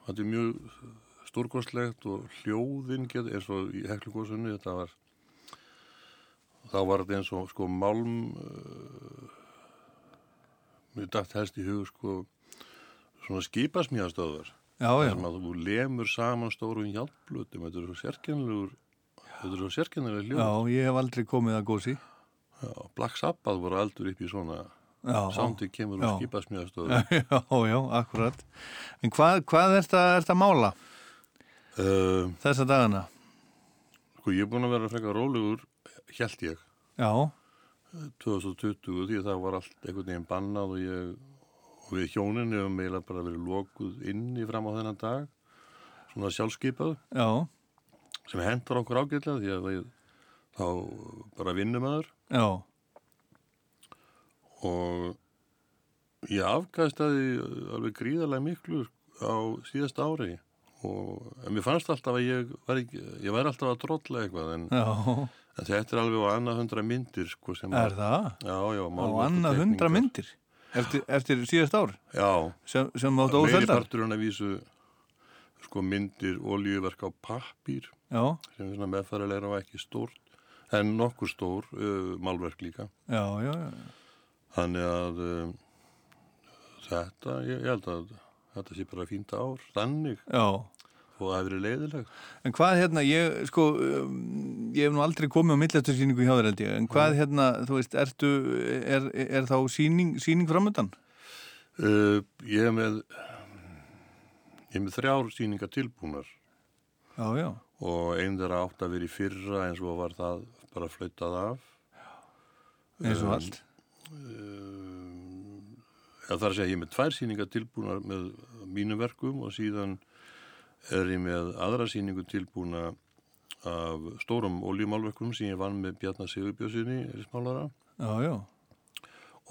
þetta er mjög stórkostlegt og hljóðin get, eins og í heklugósunni, þetta var, þá var þetta eins og, sko, málm, uh, mér dætt helst í hug, sko, svona skipasmíðastöðar. Sem að þú lemur saman stórum hjálplutum, þetta er svo sérkennilegur, þetta er svo sérkennilegur hljóð. Já, ég hef aldrei komið að gósi. Já, Black Sabbath voru aldur upp í svona sándi kemur úr Já. skipasmíðastöðu. Já, já, akkurat. En hvað, hvað er þetta að mála uh, þessa dagana? Sko, ég er búin að vera frekar rólegur, held ég, Já, 2020 því að það var allt einhvern veginn bannað og ég og við hjónin hefum eiginlega bara verið lokuð inni fram á þennan dag svona sjálfskeipað já, sem hendur okkur ágætlega því að við, þá bara vinnum aður já, og ég afgæðstaði alveg gríðarlega miklu á síðast ári og mér fannst alltaf að ég var, ekki, ég var alltaf að drolla eitthvað en, Já. Þetta er alveg á annað hundra myndir sko, Er að- það? Já, já, á annað hundra myndir eftir, eftir síðast ár? Já. Sem, sem áttu Meiri óseldar? parturinn að vísu sko myndir olíuverk á pappír Já. sem er svona meðfærilega og ekki stórt en nokkur stór uh, málverk líka Já, já, já. þannig að um, þetta, ég, ég held að þetta sé bara fínta ár, þannig Já. Og það hefur verið leiðileg En hvað hérna, ég sko, um, ég hef nú aldrei komið á millastursýningu hjá þér held ég, en hvað hérna, þú veist, ertu, er, er þá sýning, sýning framöndan? uh, ég er með ég er með þrjár sýningar tilbúnar Já, já. og einn þeirra átt að vera í fyrra en svo var það bara flautað af Eins og allt. um, Já, það er að ég er með tvær sýningar tilbúnar með mínu verkum og síðan er ég með aðra sýningu tilbúna af stórum oljumálverkum sem ég vann með Bjarnar Sigurbjörnsinni, erismálara. Já, já.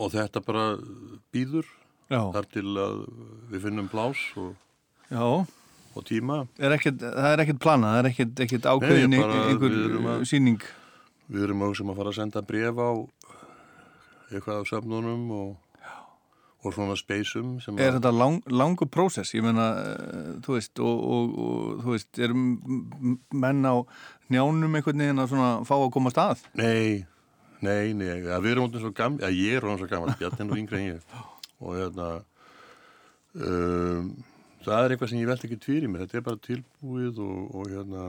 Og þetta bara býður Já. þar til að við finnum plás og, og tíma. Er ekkert, það er ekkert planað, það er ekkert, ekkert ákveðin Nei, bara einhver við að- sýning. Við erum auðvitað að fara að senda bref á eitthvað af söfnunum og, og svona speysum sem Er að- þetta lang, langu prósess? Ég meina, eh, þú veist, og, og, og þú veist, er menn á njánum einhvern veginn að svona fá að koma að stað? Nei, nei, nei, ja, við erum alltaf svo gammal, ja, ég er alltaf svo gammal, Bjarni er nú yngri en ég og hérna um, það er eitthvað sem ég veldi ekki fyrir mér, þetta er bara tilbúið og, og hérna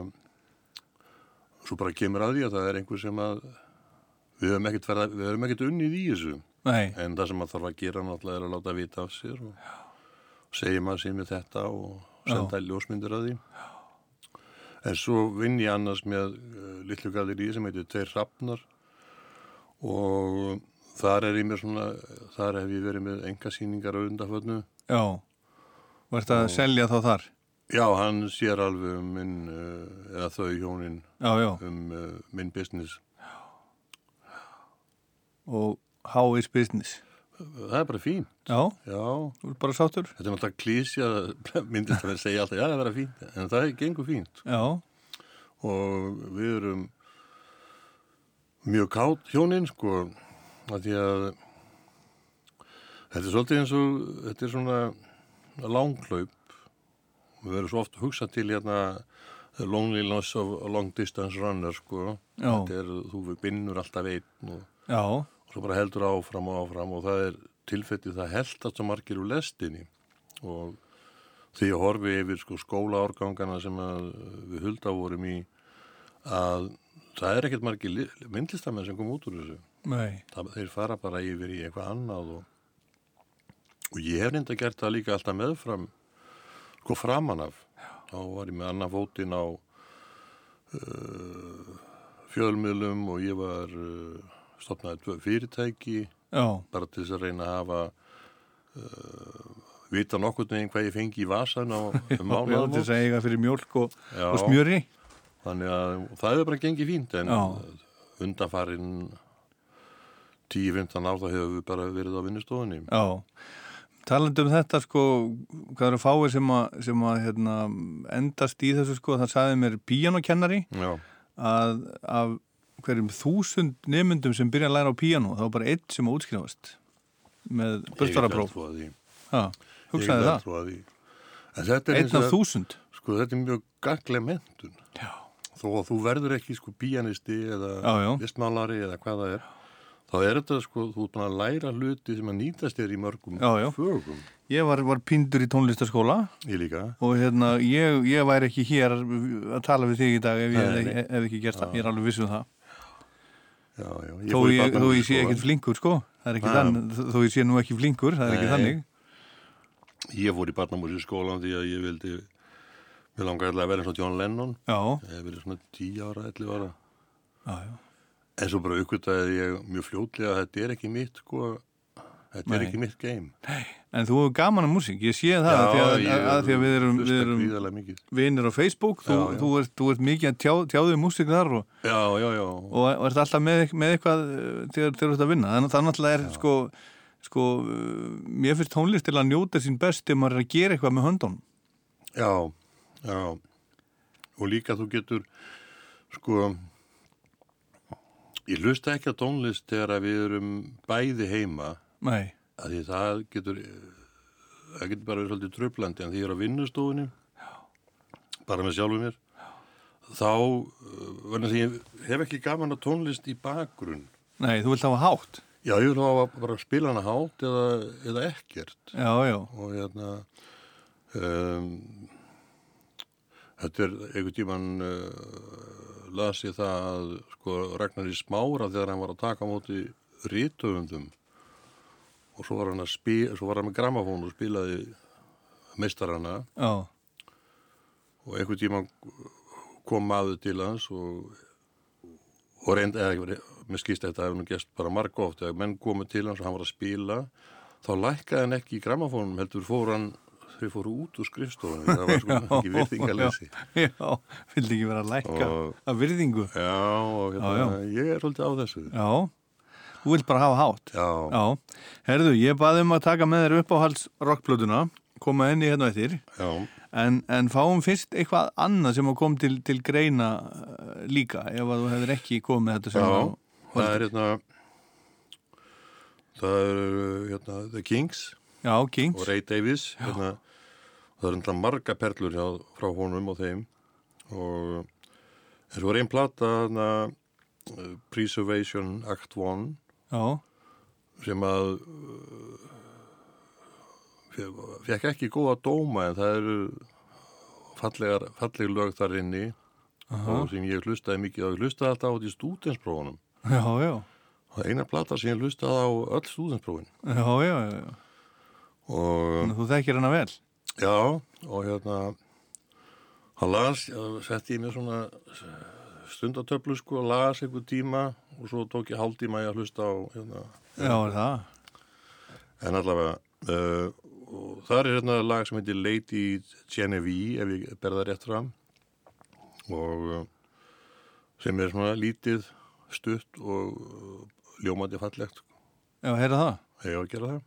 svo bara kemur að því að það er einhver sem að við höfum ekkert, verið, við höfum ekkert unnið í þessu Nei. en það sem maður þarf að gera náttúrulega er að láta vita af sér og segja maður sér með þetta og senda ljósmyndir að því en svo vinn ég annars með uh, litlu galeri sem heitir Teir Hrafnar og þar er ég mér svona þar hef ég verið með enga síningar á undafötnu Já. Vart að selja þá þar? Já, hann sér alveg um minn uh, eða þau hjónin Já, já. um uh, minn business Og how is business? Það er bara fínt Já. Já. Þú er bara sáttur? Þetta er náttúrulega klísja myndist að vera að segja alltaf, já það er bara fínt en það er gengur fínt Já. og við erum mjög kátt hjónin sko að því að þetta er svolítið eins og þetta er svona langhlaup við verðum svo oft að hugsa til hérna the loneliness of a long distance runner sko Já. þetta er, þú binnur alltaf einn og, Já. Svo bara heldur áfram og áfram og það er tilfellið það heldast svo margir úr lestinni. Og því að horfi yfir sko skólaárgangana sem að við hulda vorum í að það er ekkert margir li- myndlistamenn sem kom út úr þessu. Það, þeir fara bara yfir í eitthvað annað og, og ég hef reynda gert það líka alltaf meðfram sko framan af. Þá var ég með annað fótinn á uh, fjölmiðlum og ég var uh, stopnaði tvö fyrirtæki Já. bara til þess að reyna að hafa uh, vita nokkurn veginn hvað ég fengi í vasan á um mánuðum til þess að eiga fyrir mjölk og, og smjöri. þannig að það hefur bara gengið fínt en Já. undanfarin 10-15 ár þá hefur við bara verið á vinnustofunni Já, talandi um þetta sko, hvað eru fáið sem að, sem að hérna, endast í þessu sko, það sagði mér píanokennari Já. að af hverjum þúsund nemyndum sem byrja að læra á píano, þá var bara einn sem útskrifast með börtarapróf. Já, hugsaði það. er Einn af þúsund. sko þetta er mjög gagleg mentun Já. þó að þú verður ekki sko píanisti eða Já, já. vistmálari eða hvað það er þá er þetta sko, þú ert búin að læra hluti sem að nýtast þér í mörgum Já, já. fögum Ég var, var pindur í tónlistaskóla Ég líka. og hérna, ég, ég væri ekki hér að tala við þig í dag ef ég hef, ekki gert það, ég er alveg viss um það. Já, já. Þó fór í ég, þó ég sé ekkert flinkur, sko. Ekki Ha. þannig, þó ég sé nú ekki flinkur, það er ekki Nei. þannig. Ég fór í barnamúsi skólan því að ég vildi Mér langaði alltaf að vera eins og John Lennon Já. Ég verið svona 10 ára, 11 ára. En svo bara uppgötaði ég mjög fljótlega að þetta er ekki mitt sko Þetta er Nei. ekki mitt game En þú hefur gaman að músík, ég sé það Já, að, að, ég að því að við erum, við erum vinir á Facebook, þú, Já, já. Þú, ert, þú ert mikið að tjá, tjáðu músík þar og, Já, já, já og, og ert alltaf með, með eitthvað uh, þegar þú ert að vinna. Þannig það náttúrulega er sko, sko, mér finnst tónlist til að njóta sín best ef maður er að gera eitthvað með höndunum. Já, já Og líka þú getur sko Ég hlusta ekki á tónlist þegar að við erum bæði heima Nei. að því það getur það getur bara verið svolítið tröflandi en því ég er á vinnustofunni bara með sjálfum mér þá uh, verður því ég hef ekki gaman að tónlist í bakgrunn Nei, þú vilt hafa hátt. Já, ég vil hafa bara spila hana hátt eða, eða ekkert Já, já. og hérna um, þetta er einhvern tíman uh, las ég það að sko Ragnar í smára þegar hann var að taka á móti rítöfundum og svo var hann að spila, svo var hann með gramafón og spilaði meistarana. Já. og einhvern tíman kom maður til hans og, og reynd, eða mér skýst þetta hefur nú gæst bara marg oft, þegar menn komu til hans og hann var að spila. Þá lækkaði hann ekki í gramafónum heldur fór hann þau fóru út úr skrifstofunum það var sko ekki virðingalessi Já, já, vildi ekki vera að lækka Og- af virðingu. Já, og hérna, Já, já. ég er svolítið á þessu. Já, þú vilt bara hafa hátt. Já, Já, herðu, ég baði um að taka með þér uppáhalds rockplötuna koma henni hérna eftir. Já. en, en fáum fyrst eitthvað annað sem kom til, til greina uh, líka ef að þú hefur ekki komið þetta sem Já, það er hérna það er hérna The Kings. Já, Kings. Og Ray Davies hérna, það er hérna marga perlur hjá, frá honum og þeim. Og en svo er einn plata hérna, Preservation Act 1 Já, sem að uh, fe- fekk ekki góða dóma en það eru fallegar, falleg lög þar inni Aha. og sem ég hlustaði mikið á, ég hlustaði alltaf á því stúdensprófunum já, já. Er eina plata sem ég hlustaði á öll stúdensprófin Já, já, já, já. og þú þekkir hana vel. Já, og hérna hann las, setti ég mér svona stundatöflu sko, las einhver tíma og svo tók ég hálftíma í að hlusta á hérna, Já, er það? En allavega uh, það er hérna lag sem heitir Lady Genevieve ef ég ber það rétt fram. Og uh, sem er svona lítið stutt og uh, ljómandi fallegt sko. Já, heyra það? Ég á að gera það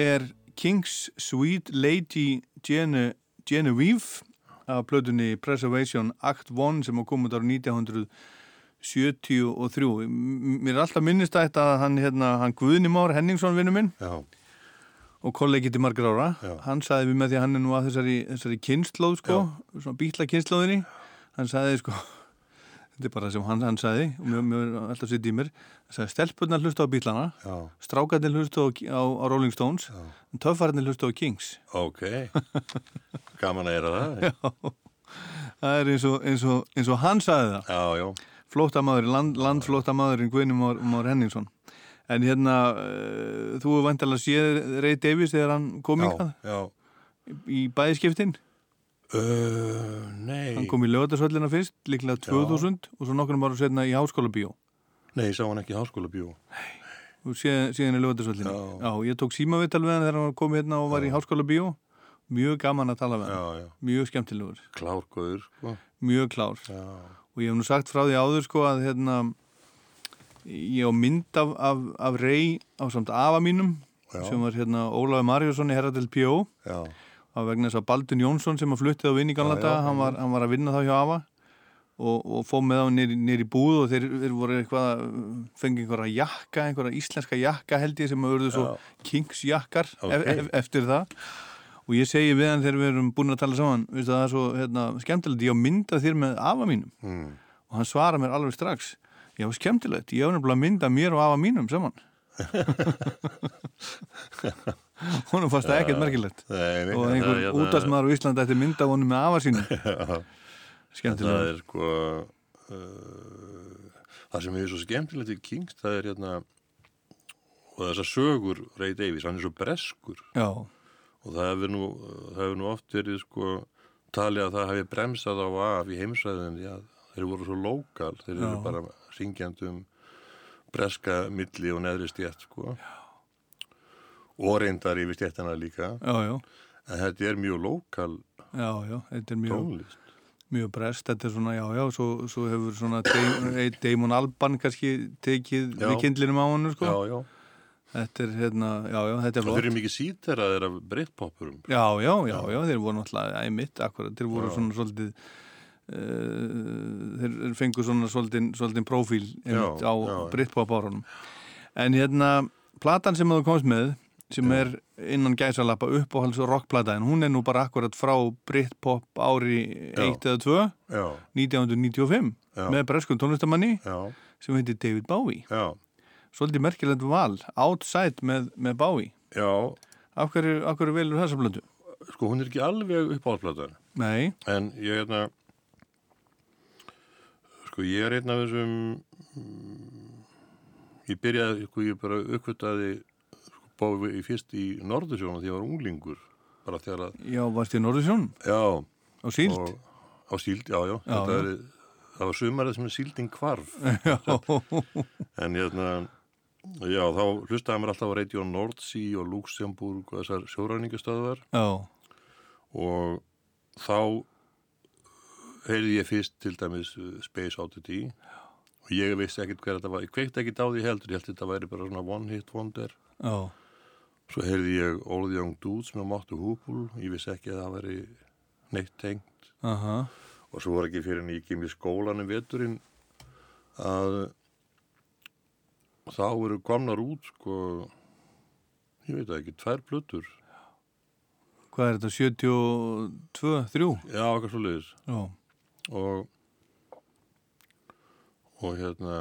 er King's Sweet Lady Gene, Genevieve af plötunni Preservation Act 1 sem kom út ára 1973 M- mér er alltaf minnist að þetta að hann, hérna, hann Guðni Már Henningsson vinnu minn Já. og kollegi til margar ára. Hann sagði við með því að hann er nú að þessari, þessari kynnslóð sko, svona bíla kynnslóðinni hann sagði sko þetta er bara það sem hann, hann sagði og mjög, mjög alltaf sitt í mér. Hann sagði stelpunnar hlusta á bílana strákarnir hlusta á, á, á Rolling Stones töffarnir hlusta á Kings. Ok, gaman að gera það. Já, það er eins og, eins og, eins og hann sagði það. Flótamaðurinn, land, landflótamaðurinn Guðni Már, Már Henningsson. En hérna, uh, þú er vantilega að séð Ray Davies þegar hann kom ykkar í bæðiskiptin Uh, nei. Hann kom í lögatarsvöllina fyrst, líklega 2000 og svo nokkurnar bara setna í háskóla bíó Nei, ég sá hann ekki í háskóla bíó. og síðan, síðan í lögatarsvöllina Já. ég tók símavital við hann þegar hann kom hérna og var í háskóla bíó Mjög gaman að tala við hann Já, já. Mjög skemmtilegur Klárgóður, sko. Mjög klár Já. og ég hef nú sagt frá því áður sko að hérna ég á mynd af, af, af rey á samt afa mínum Já. sem var hérna Ólafur Marjusson í Herra del P.O. Já. Á vegna þess að Baldun Jónsson sem að fluttið á vinn í gamla Já, já, daga, hann, hann var að vinna þá hjá afa og, og fóð með á nýri búð og þeir, þeir voru eitthvað fengið einhverja jakka, einhverja íslenska jakka held ég sem að verðu svo Kings jakkar Ok. ef, ef, eftir það. Og ég segi við hann þegar við erum búin að tala saman veistu, það er svo hérna, skemmtilegt, ég á mynda þér með afa mínum. Mm. og hann svara mér alveg strax já, skemmtilegt, ég á nefnilega að mynda mér og afa mínum saman honum fannst það ekkert Já. merkilegt Nei, og einhver er hérna- útastmaður á Íslandi ætti mynda honum með afa sínu Já. Skemmtilega. Það er sko uh, það sem er svo skemmtilegt í Kings það er hérna og þessar sögur Ray Davies, hann er svo breskur Já. og það hefur nú, hefur nú oft verið sko talið að það hefði bremsað á af í heimsæðinni að þeir voru svo lokal, þeir eru Já. bara syngjandum breska milli og neðri stjætt sko og reyndar yfir stjættina líka Já, já. en þetta er mjög lokal já, já, þetta er mjög tónlist mjög brest, þetta er svona, já, já svo, svo hefur svona Damon, Alban kannski tekið við kindlinum á hann sko. Já, já. þetta er hérna, já, já, þetta er flott þeir eru mikið síteraðir af breyttpoppurum Já, já, já, já, þeir voru náttúrulega æmitt, akkurat, þeir voru Já. svona svolítið uh, þeir fengu svona svolítið, svolítið Já, á já. Britpop árunum en hérna, platan sem þú komst með sem er innan gæsalappa uppáhalds og rockplata en hún er nú bara akkurat frá Britpop ári Já. 1 eða 2 Já. 1995 Já. með breskum tónlistamanni Já. sem heitir David Bowie svolítið merkilegt val, Outside með, með Bowie af hverju, af hverju velur þessa blöndu? Sko, hún er ekki alveg uppáhaldsplatan Nei. En ég er hérna Sko, ég er af þessum Ég byrjaði, sko, ég bara uppvitaði í fyrst í Norðursjónu því ég var unglingur bara þegar að Já, varst í Norðursjón? Já. Á síld? Og, á síld, já, já. Já, Þetta. Er, það var sumarið sem er síldin kvarf. Já. En hérna, já, þá hlustaði mér alltaf á Radio Nordsea og Luxemburg og þessar sjóræningastöðvar. Já. Og þá heyrði ég fyrst til dæmis uh, Space Oddity og ég vissi ekkert hver þetta var. Ég kveikt ekkert á því heldur, ég held að þetta væri bara svona one hit wonder. Já. Svo heyrði ég All the Young Dudes með Mottu Húbúl, ég vissi ekki að það væri neitt tengt. Aha. Og svo var ekki fyrir en ég kem í skólanum veturinn að þá eru komnar út sko, ég veit ekki, tvær plötur. Hvað er þetta, 72, 3? Já, eitthvað svo leiðis. Já. Og og hérna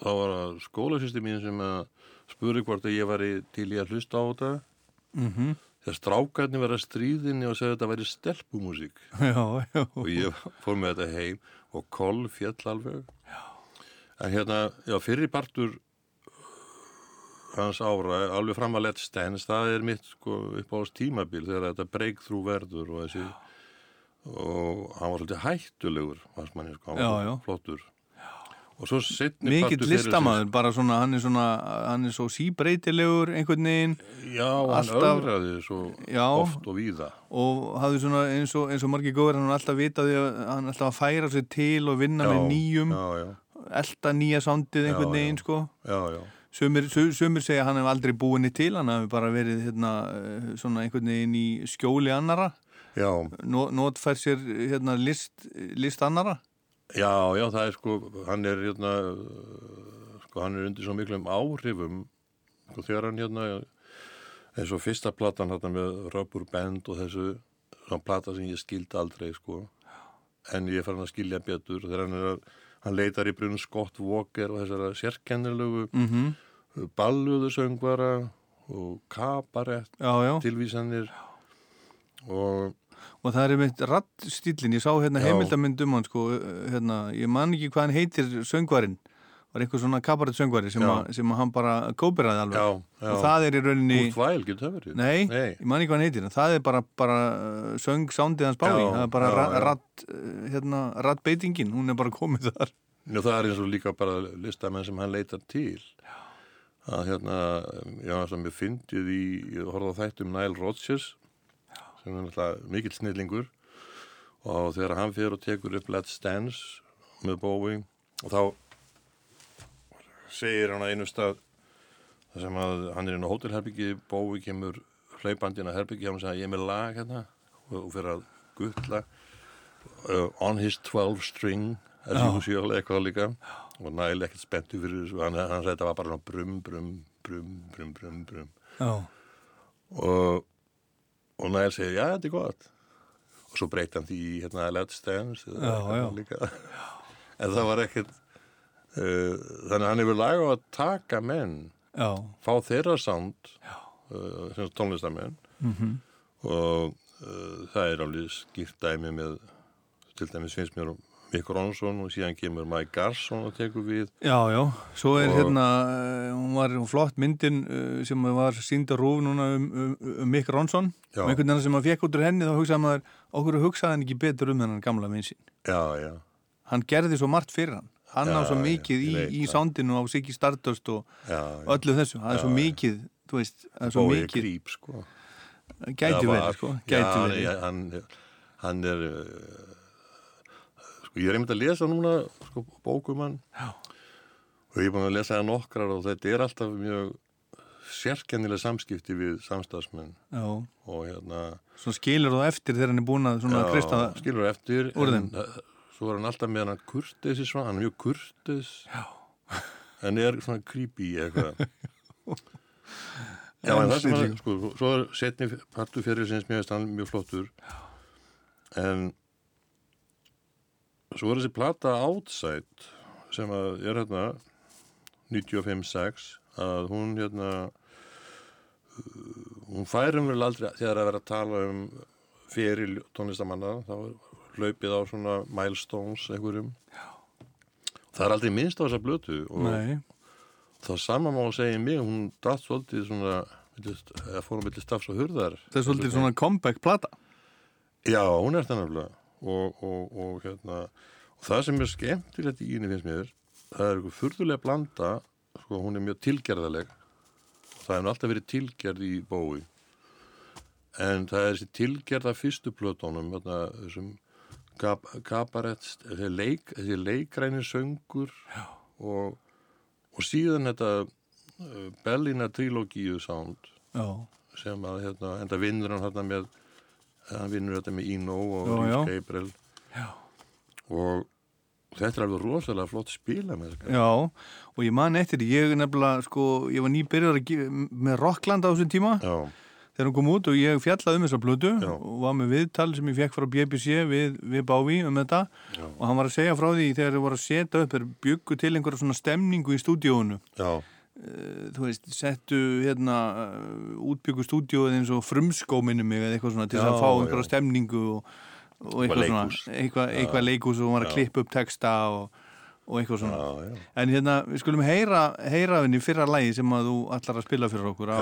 þá var það skólasýsti mín sem að spurði hvort að ég væri til í að hlusta á þetta Mhm. þegar strákarnir var að stríðinni og segja að þetta væri stelpumúsík Já, já. og ég fór með þetta heim og koll fjall alveg já. en hérna, já, fyrir partur hans ára alveg fram að Let's Dance það er mitt sko upp á þess tímabil þegar þetta breakthrough verður og þessi og hann var svolítið hættulegur fannst manni, sko, hann Já, var já. flottur fyrir listamaður, bara svona, hann er svona, hann er svo síbreytilegur einhvern veginn. Já, hann ögraði svo oft og víða. Og hafði svona eins og, eins og margir góður, hann alltaf vitaði að hann alltaf að færa sig til og vinna Já, með nýjum, já, já. elda nýja sándið einhvern Já, já. veginn, sko. Já, já. Sumir, su- sumir segja hann hef aldrei búinni til, hann hef bara verið hérna, eh, svona einhvern veginn í skjóli annara. Já. Nó, Notfær sér hérna, list, list annara. Já, já, það er sko, hann er hérna, sko, hann er undir svo miklum áhrifum, sko, þegar hann hérna, eins og fyrsta platan hérna með Rubber Band og þessu, svona plata sem ég skildi aldrei, sko, en ég farin að skilja betur, þegar hann er að, hann leitar í brunn Scott Walker og þessara sérkennilegu Mhm. balluðu söngvara og kabarett tilvísanir og Og það er einmitt rattstílinn, ég sá hérna Já. heimildamynd um hann sko, hérna, ég man ekki hvað hann heitir söngvarinn, var einhver svona kabarett söngvari sem, að- sem hann bara kóperaði alveg. Já, já. Og það er í rauninni... Weill, getur það verið? Nei, Nei. ég man ekki hvað hann heitir, það er bara, bara uh, söng sándið hans bái, það er bara já, ra- já. ratt, hérna, rattbeitingin, hún er bara komið þar. Já, það er eins og líka bara listamenn sem hann leitar til. Að hérna, já, sem ég fyndið í, ég horfði á þættum Nile Rodgers, sem er náttúrulega mikill snillingur, og þegar hann fyrir og tekur upp Let's Dance með Bowie, og þá segir hann að einu stað, þar sem að hann er inn á hótelherbyggi, Bowie kemur hlaupandinn að herbyggi, hann segir að ég er með lag hérna, og, og fyrir að guttla, uh, on his 12 string, Já. usual, eitthvað líka, og næl ekkert spenntu fyrir þessu, hann, hann sagði þetta var bara brum, brum, brum, brum, brum, brum. Já. Og, og næl segir, já, þetta er gott. Og svo breytti hann því hérna Let's já. Líka. En það var ekkert, uh, þannig að hann hefur lag á að taka menn, Já. fá þeirra sound, uh, sem tónlistamenn, Mhm. og uh, það er alveg skýrt dæmi með, til dæmis finnst mér Mick Ronson og síðan kemur Mike Garson og tekur við. Já, já, svo er hérna, uh, hún var flott myndin uh, sem var sínd á rúf núna um, um, um Mick Ronson Já. og einhvern veginn sem að fekk út úr henni þá hugsaði maður, okkur hugsaði hann ekki betur um þennan gamla vinsinn. Já, já. Hann gerði svo margt fyrir hann. Hann Já, á svo já, mikið ég í, veit í sándinu á Siggy Stardust og Já, já. öllu þessu. Það er Já, svo já. mikið, þú veist, er svo er mikið. gríp, sko. Gæti Já, verið, sko, já, gæti verið. Hann, hann er, uh, sko, ég er einmitt að lesa núna, sko, bókum hann. Já. Og ég er búin að lesa það nokkrar og þetta er alltaf mjög sérkennilega samskipti við samstagsmenn. Og hérna... Svo skilur þú eftir þegar hann er búin að Já, kristna skilur eftir úr en uh, svo er hann alltaf með hann kurtis í svona, hann er mjög kurtis en er svona creepy eitthvað. Já, en það sem hann, sko, svo er setni partu fyrir sinns mér veist hann mjög flottur. En svo er þessi plata Outside sem að er hérna 95-6 að hún hérna hún færum vel aldrei þegar að vera að tala um fyrir tónlistamanna þá er hlaupið á svona milestones einhverjum. Það er aldrei minnst á þessa blötu og Nei. það sama má segja um mig hún datt svolítið svona eða fórum millir stafs og hurðar. Það er svolítið svona comeback plata. já, hún er það nefnilega og, og, og hérna og það sem er skemmtilegt í íni finnst mér það er eitthvað furðulega blanda sko, hún er mjög tilgerðaleg það hefur alltaf verið tilgerð í bói en það er þessi tilgerð af fyrstu plötunum þarna, þessum kabarett þessi, leik, þessi leikræni söngur og, og síðan þetta uh, Bellina trilogíu sound Já. sem að hérna, enda vinnur hann hérna með hann vinnur þetta með Ino og Já, já. Gabriel Já. og þetta er alveg rosalega flott spila með þetta Já, og ég man eftir, ég nefnilega, sko, ég var nýbyrjar með Rockland á þessum tíma Já. þegar hún kom út og ég fjallaði um þessa blödu og var með viðtal sem ég fekk frá BBC við, við Bávi um þetta Já. og hann var að segja frá því þegar þau voru að setja upp byggu til einhverja svona stemningu í stúdíónu Já. Þú veist, settu hérna útbyggu stúdíóið eins og frumskóminu mig eða eitthvað svona til Já, að fá já. einhverja stemningu og, og eitthvað svona. eitthvað, Já. eitthvað leikus og var að Já. klippa upp texta og, og eitthvað svona. Já, já. en hérna, við skulum heyra heyra af henni fyrra lægi sem að þú ætlar að spila fyrir okkur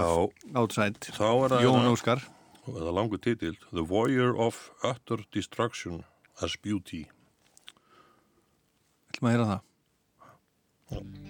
er það Jón hérna- Óskar. Það er langur titill. The Warrior of Utter Destruction as Beauty. Ætlum að heyra það. Thank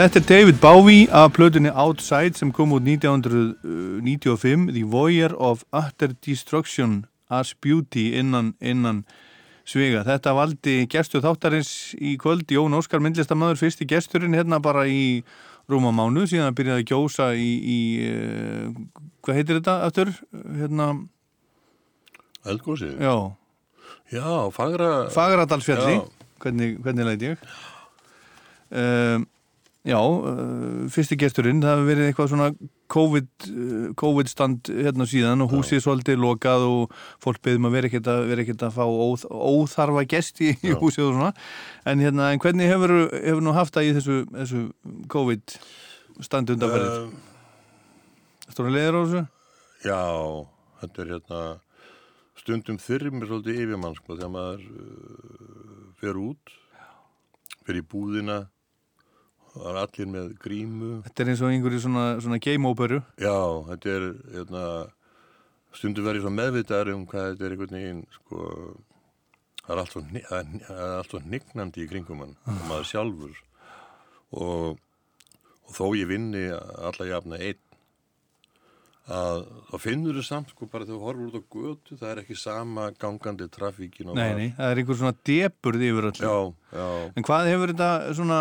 Þetta er David Bowie af plötunni Outside sem kom út 1995 The Voyeur of Utter Destruction as Beauty innan, innan svega. Þetta valdi gestu þáttarins í kvöld Jón Óskar myndlistamöður fyrsti gesturinn hérna bara í rúma mánu síðan að byrjaði að gjósa í, í uh, hvað heitir þetta aftur? Hérna, Eldgósið? já, Já, fagra... Fagradalsfjalli hvernig, hvernig læt ég um, Já, uh, fyrsti gesturinn það hefur verið eitthvað svona COVID, uh, COVID stand hérna síðan og húsið svolítið lokað og fólk beðum að vera ekkert að, vera ekkert að fá óþ, óþarfa gesti í húsið og svona en, hérna, en hvernig hefur, hefur nú haft það í þessu, þessu COVID standi undanferðið? Uh, Stóra leiður á þessu? Já, þetta er hérna stundum þyrmir svolítið yfirmann sko þegar maður uh, fer út fer í búðina það er allir með grímu. Þetta er eins og einhverju svona, svona game-óperu Já, þetta er hérna, stundum verið svo meðvitaður um hvað þetta er einhvern veginn sko, það er er alltaf nignandi í kringum hann, Ah. maður sjálfur. Og, og þó ég vinni alla jafna einn að þá finnur þú samt sko bara þegar þú horfur út á götu það er ekki sama gangandi trafíkin og Nei, nei, það er einhver svona deburð yfir öllu. Já, já. En hvað hefur þetta svona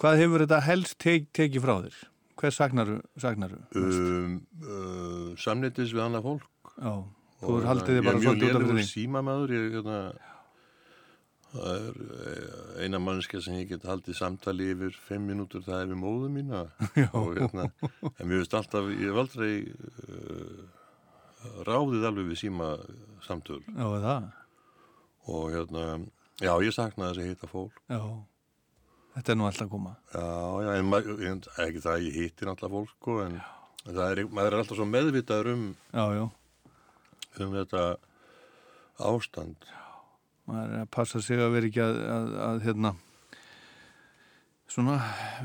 hvað hefur þetta helst tek, tekið frá þér? Hver sagnaru? sagnaru? um, uh, samnýttis við annað fólk Já, þú er haldið þig bara ég er svolítið út af mjög fyrir lélegur þig. símamaður ég, hérna, Það er eh, eina mannskja sem ég get haldið samtali yfir fimm mínútur, það er við móðu mína. og, hérna, en mér veist alltaf, ég hef aldrei uh, ráðið alveg við síma samtöl. Já, er það. Og hérna, já, ég saknaði þess að hitta fólk. Já, þetta er nú alltaf koma. Já, já, en ma- en ekki það að ég hitti náttúrulega fólk, sko, en er, maður er alltaf svo meðvitaður um, Já, já. um þetta ástand. maður er að passa sig að vera ekki að, að, að hérna svona,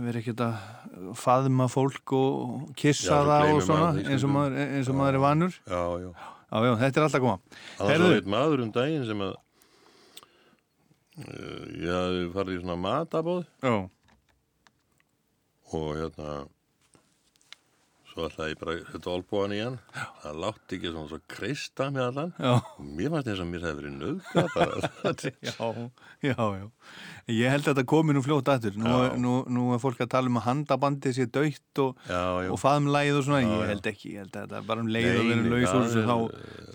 vera ekki að faðma fólk og kissa Já, það og svona maður því eins og maður, eins og maður er vanur Já, já. já, já, þetta er alltaf koma Það var svo eitt maður um daginn sem að ég hafði farið í svona matabóð Já. og hérna svo ætlaði ég bara að setja olbúan í hann. Það látti ekki svona svo kreista með allan. Já. og mér fannst eins og mér hefði verið nöðga bara. Já, já, já. Ég held að þetta komi nú fljótt aftur. Nú, nú, nú er fólk að tala um að handabandi sé döitt og, og faðumlægið og svona, ég held ekki ég held að þetta er bara um leið Nei, og verið laus er- þá,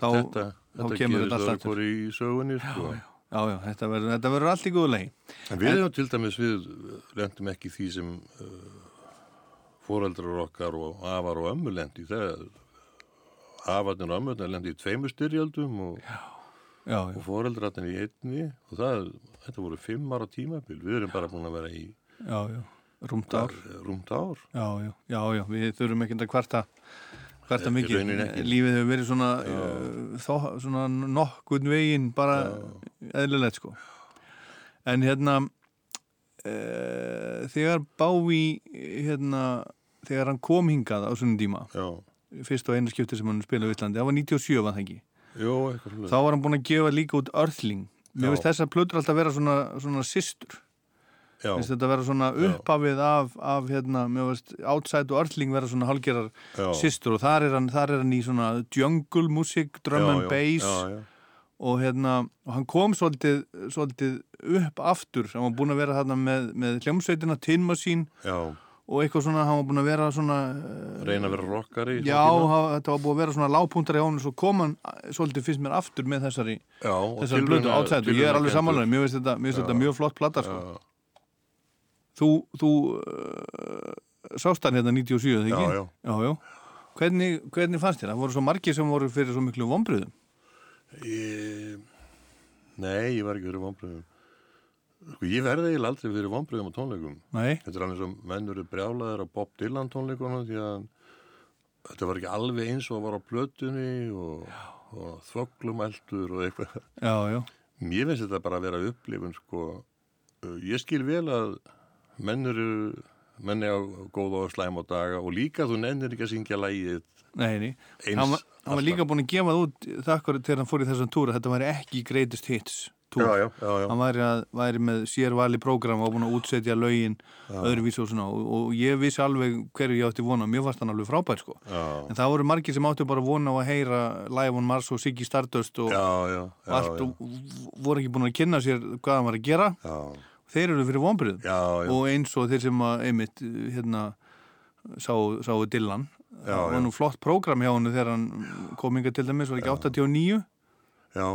þá, þetta, þá þetta kemur gerist þetta allt örugglega aftur. í sögunni sko. já, já, þetta verður, þetta verður allt í góðu leið En við erum til dæmis við lendum ekki því sem uh, foreldrar okkar og afar og ömmur lendi afarnir og ömmurnar lendi í tveimur styrjaldum og, já, já. og foreldrarnir í einni. Og það, þetta voru fimm ára tímabil. Við erum bara búin að vera í já, já, rúmt ár. rúmt ár. Já, já, já, já, við þurfum ekki að kvarta kvarta Í mikið, lífið hefur verið svona uh, þó, svona nokkurn veginn bara eðlilegt sko. En hérna uh, þegar Bávi hérna, þegar hann kom hingað á svona díma já. fyrst og einu skipti sem hann spilaði í Íslandi, það var 97 var það ekki? Jó, þá var hann búin að gefa líka út Earthling. Mér finnst þessar plötur alltaf vera svona, svona systur Finnst þetta vera svona upphafið af, af hérna, veist, Outside og Earthling vera svona hálgerar Já. systur og þar er hann, þar er hann í svona jungle music, drum Já, and bass já, já. og hérna, og hann kom svolítið, svolítið upp aftur, hann var búin að vera þarna með, með hljómsveitina Tin Machine Já. og eitthvað svona, hann var búin að vera svona reyna að vera rockari Já, svona tíma. ha- þetta var búið að vera svona lágpuntar í honum svo kom hann eh, svolítið fyrst mér aftur með þessari, þessari blötu átsætt og ég er alveg samanlega, mér finnst þetta, mjög flott plata sko. Þú, þú uh, sást hann hérna 97, þegar ekki? Já, já. já, já. Hvernig, hvernig fannst þér? Það voru svo margir sem voru fyrir svo miklu vonbröðum. Ég... Nei, ég var ekki fyrir vonbröðum. Sko, ég verði eiginlega aldrei fyrir vonbröðum á tónleikum. Nei. Þetta er alveg svo menn eru brjálaðir á Bob Dylan tónleikunum því að þetta var ekki alveg eins og var á plötunni og, og þvoglumæltur og eitthvað. Já, já. Mér finnst þetta bara að vera upplifun, sko. Ég skil vel að menn eru, menn er á góða og slæm á daga og líka þú nennir ekki að syngja lægið Nei, nei. Eins Hann, var- hann var líka búin að gefa það út þakkur þegar hann fór í þessum túr að þetta væri ekki greatest hits túr. Já, já, já, já. Hann væri, að, væri með sér vali prógram og var búin að útsetja lögin Já. öðruvísi og svona og, og ég vissi alveg hverju ég átti vona mér fannst hann alveg frábær sko en það voru margir sem áttu bara vona á að heyra Live on Mars og Siggy Stardust og, Já, já, og já, allt og voru ekki búin að kynna sér hvað hann var að gera Já. Þeir eru fyrir já. og eins og þeir sem að einmitt hérna sáu, sáu Dylan. Já, það var nú flott prógram hjá hann þegar hann kom inga til dæmis, var ekki 89 Já.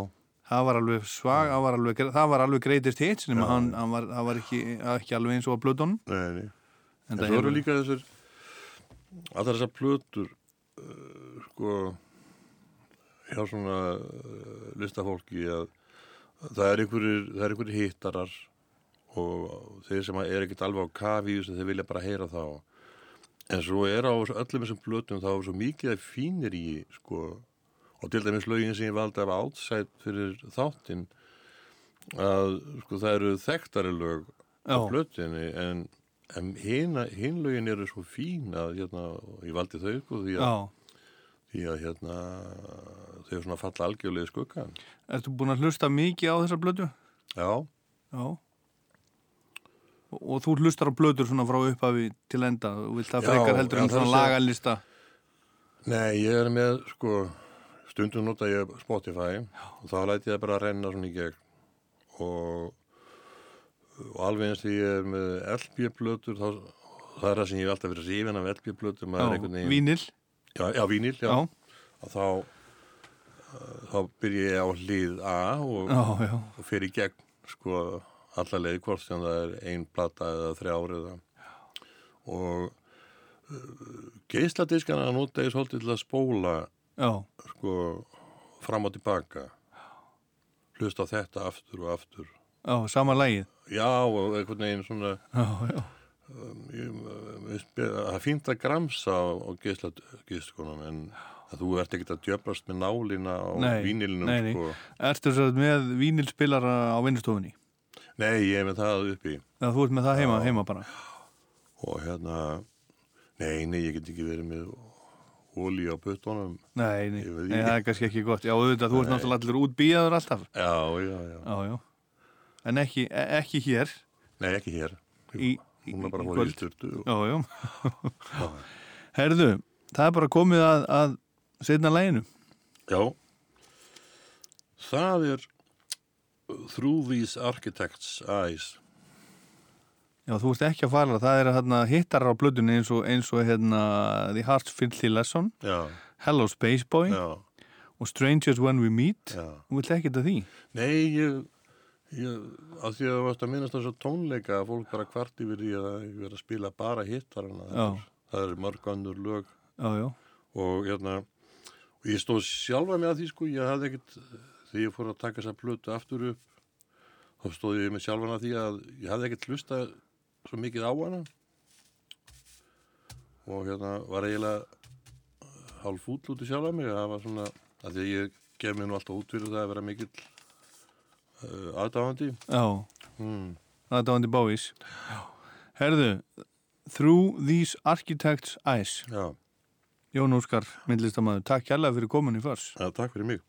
það var alveg svag það var alveg, það var alveg greatest hits nema hann, hann var, það var ekki, ekki alveg eins og að Nei, nei. En En það eru líka þessir, allar þessar plötur, uh, sko, hjá svona uh, listafólki að það er einhverjir hittarar og þeir sem er ekkert alveg á kafi þeir vilja bara heyra þá. En svo er á öllum þessum plötum þá er svo mikið að fínir í, sko, og til dæmis lögin sem ég valdi af outside fyrir þáttinn, að sko það eru þekktari lög á Já. plötinni en, en hina, hin lögin eru svo fín að hérna, ég valdi þau sko því að, því að hérna þau eru svona falla algjörlega skuggan Ertu búin að hlusta mikið á þessar blödu? Já, Já. Og, og þú hlustar á blödur svona frá upphafi til enda og vilt það Já, frekar heldur já, en svona lagalista nei ég er með sko stundum nota ég Spotify og þá læti ég það bara að renna svona í gegn og, og alveg eins því ég er með LP-blötur þá það er það sem ég hef alltaf verið rífin af LP-blötur Já, vínil. Já, já vínil, já, Já. Að þá uh, þá byrja ég á hlið A og, Já, já. og fer í gegn sko alla leið hvort sem það er ein plata eða þrjár eða og uh, geisladiskana nota ég svolítið til að spóla sko fram og tilbaka hlusta þetta aftur og aftur Já, sama lagið. já og einhvern veginn svona Já, já. um, um, það er fínt að gramsa á, geisladiskunum en að þú ert ekkert að djöfrast með nálina á nei. sko Ertu svo með vínilspilara á vinnustofunni? Nei, ég er með það uppi Já, þú ert með það heima, Já. heima bara. og hérna nei, nei, ég get ekki verið með ólí á puttunum Nei, nei, nei það er kannski ekki gott. Já, auðvitað, þú ert náttúrulega allir útbíjaður alltaf. Já, já, já. Já, já. En ekki, e- ekki hér. Nei, ekki hér Í, Hún er bara fór í styrtu og... Já, já. Herðu, það er bara komið að, að setna læginu. Já Það er Through These Architects Eyes Já, þú ert ekki að fara, það er hérna hittar á blöðunni eins og, eins og hérna The Heart's Filthy Lesson, Já. Hello Space Boy Já. og Strangers When We Meet. Já. Þú vilt ekki þetta því? Nei, ég, ég að því að þú varst að minnast þess að tónleika að fólk bara kvart yfir því að ég verið að spila bara hittarana Já. það er mörg annur lög Já, já. og hérna og ég stóð sjálfa mig að því sko ég hafði ekkert, þegar ég fór að taka þessa plötu aftur upp þá stóð ég með sjálfan að því að ég hafði ekkert hlusta svo mikið á hana og hérna var eiginlega hálf fúll út í sjálfa mig það var svona, að því að ég gef mér nú alltaf út fyrir það að vera mikill uh, aðdáðandi Já. mm. Það dáandi bávís. Herðu, Through These Architects Eyes. Já. Jón Óskar, myndlistamæður, takk kærlega fyrir komin í förs. Já, takk fyrir mig.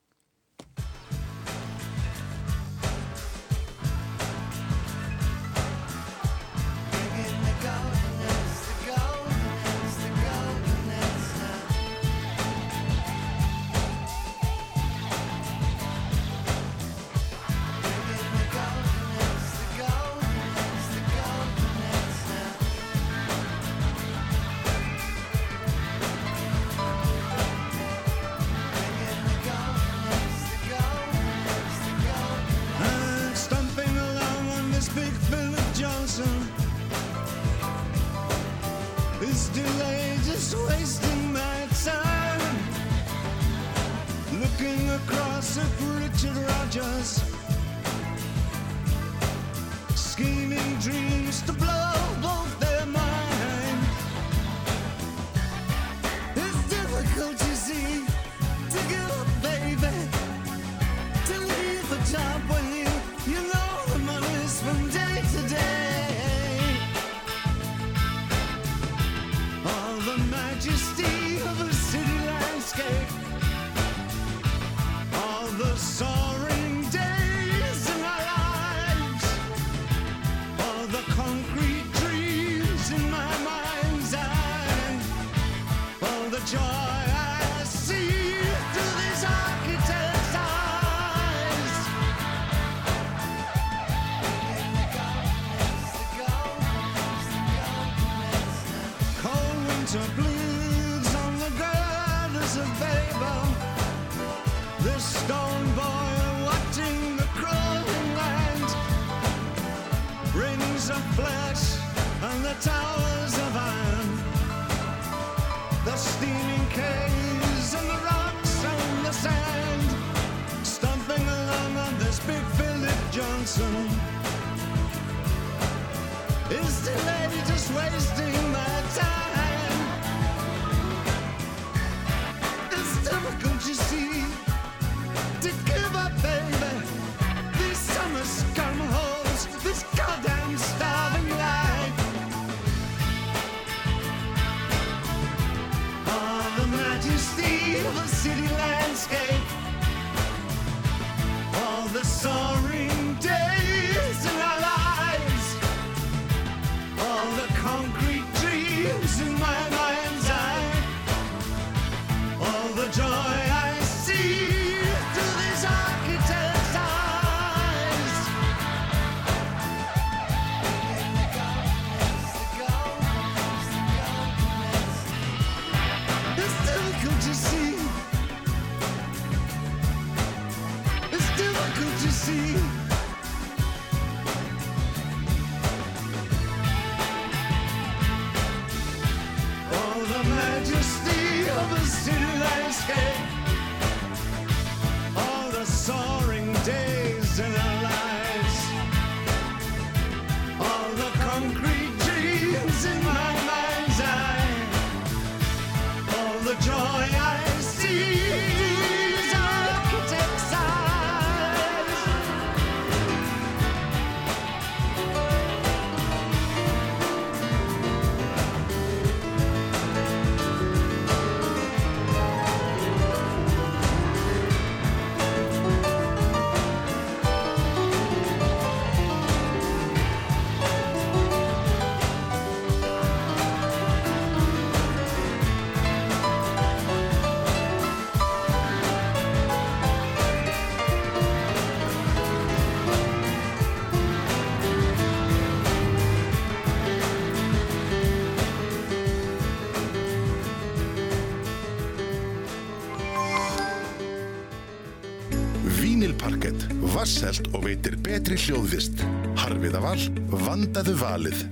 Vasselt og veitir betri hljóðvist. Harfiða val, vandaðu valið.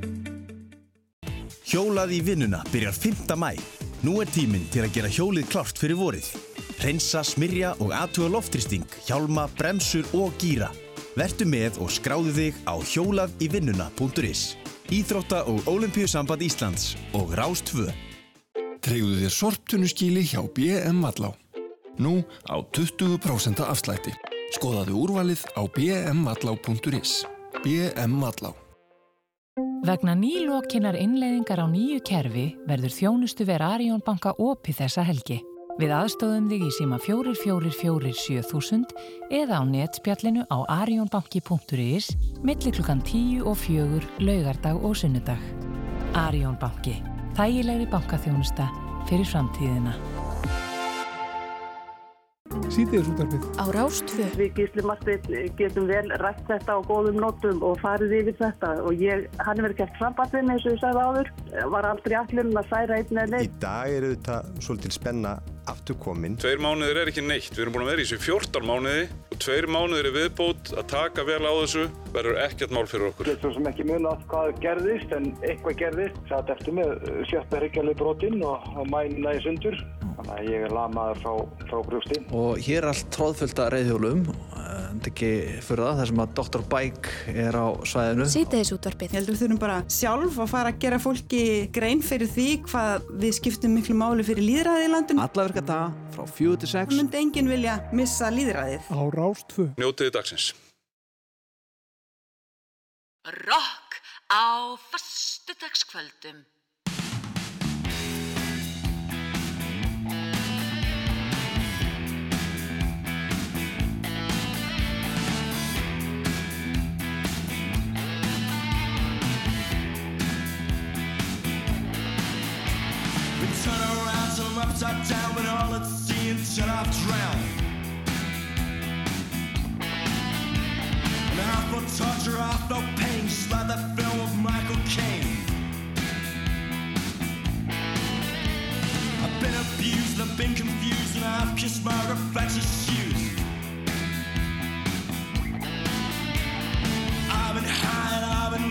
Hjólað í vinnuna byrjar 5. mæ. Nú er tíminn til að gera hjólið klárt fyrir vorið. Hreinsa, smyrja og aðtuga loftrýsting, hjálma, bremsur og gíra. Vertu með og skráðu þig á hjólaðívinnuna.is Íþrótta og Ólimpíusamband Íslands og Rás 2 Treyðu þér sorptunuskíli hjá BM Vallá. Nú á 20% afslætti. Skoðaðu úrvalið á bmvallá.is. BM Vallá. Vegna nýlokinar innleiðingar á nýju kerfi verður þjónustu ver Arjón banka opið þessa helgi. Við aðstóðum þig í síma 4447 eða á netspjallinu á arjónbanki.is millir klukkan 10 og 4 laugardag og sunnudag. Arjón banki. Þægilegri bankaþjónusta fyrir framtíðina. Sýtiðis útarpið. Á Rástfö. Við Gísli Marsteinn getum vel rætt þetta á góðum nótum og farið yfir þetta og ég, hann hefur gert sambandin eins og ég sagði áður, var aldrei allir að særa einn eða Í neitt. dag er auðvitað svolítil spenna afturkomin. Tveir mánuðir er ekki neitt, við erum búin að vera í þessu 14 mánuði og tveir mánuðir er viðbót að taka vel á þessu verður ekkert mál fyrir okkur. Svo sem ekki munað hvað gerðist en eitthvað gerðist. Satt eftir með sjötta hryggjalið brotinn og, og mænina í sundur. Þannig að ég er lamaður frá, frá brjósti. Og hér er allt tróðfullt af reyðhjólum, en ekki fyrir það, þar sem að Dr. Bike er á svæðinu. Sýtiðis útvarpið. Ég held að við þurfum bara sjálf að fara að gera fólki grein fyrir því hvað við skiptum miklu máli fyrir líðræði í landinu. Alla virka daga frá 4 til 6. Það myndi enginn vilja missa líðræðið. Á Rástfö. Njótiði dagsins. Rock á fastudagskvöldum. Turn around, turn upside down, but all sea and turn off drown. And half for torture, half no pain, just like that film of Michael Caine. I've been abused, I've been confused, and I've kissed my reflection's shoes. I've been high and I've been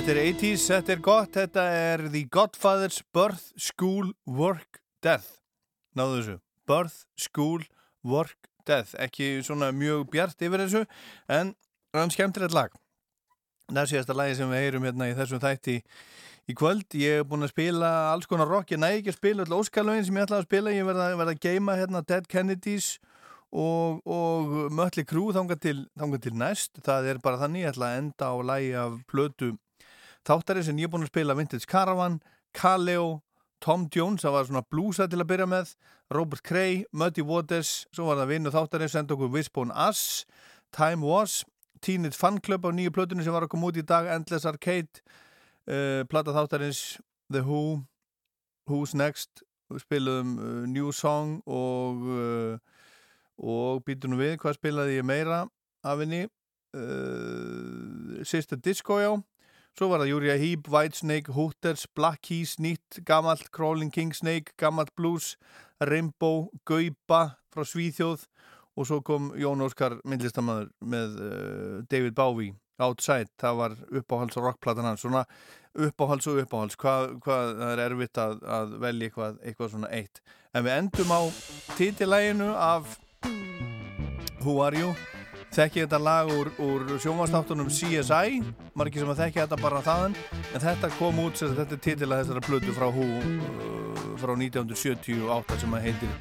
Þetta er 80's, þetta er gott, þetta er The Godfather's Birth, School, Work, Death. Náðu þessu. Birth, School, Work, Death. Ekki svona mjög bjart yfir þessu, en er skemmtilegt lag. Það er síðasta lagi sem við heyrum hérna í þessum þætti í kvöld. Ég hef búin að spila alls konar rock, ég næði ekki að spila öll óskalögin sem ég ætlaði að spila. Ég verða, að geima hérna Dead Kennedys og, og Mötli Krú þanga til, til næst. Það er bara þannig, ég ætla að enda á lagi af plötu þáttari sem ég er búin að spila Vintage Caravan, Kaleo, Tom Jones, það var svona blúsa til að byrja með, Robert Cray, Muddy Waters, svo var það vinnu þáttari, senda okkur Wishbone Ass, Time Was, Teenage Fan Club á nýju plötunni sem var að koma út í dag, Endless Arcade, uh, plata þáttarins, The Who, Who's Next, við spilum uh, New Song og, uh, og býtum við, hvað spilaði ég meira af henni, Sister Disco já, Svo var það Júria Heep, Whitesnake, Hooters, Black Keys, Nýtt, Gammalt, Crawling King Snake, Gammalt Blues, Rainbow, Gaupa frá Svíþjóð og svo kom Jón Óskar myndlistamæður með uh, David Bowie, Outside, það var uppáhalds og rockplatan hans, svona uppáhalds og uppáhalds, hvað, það er erfitt að, að velja eitthvað, eitthvað svona eitt. En við endum á títilæginu af Who Are You? Þekki þetta lag úr, úr sjómanstáttunum CSI margir sem að þekki þetta bara þaðan. En þetta kom út, þetta er titila þessara blödu frá Who uh, frá 1978 sem að heitir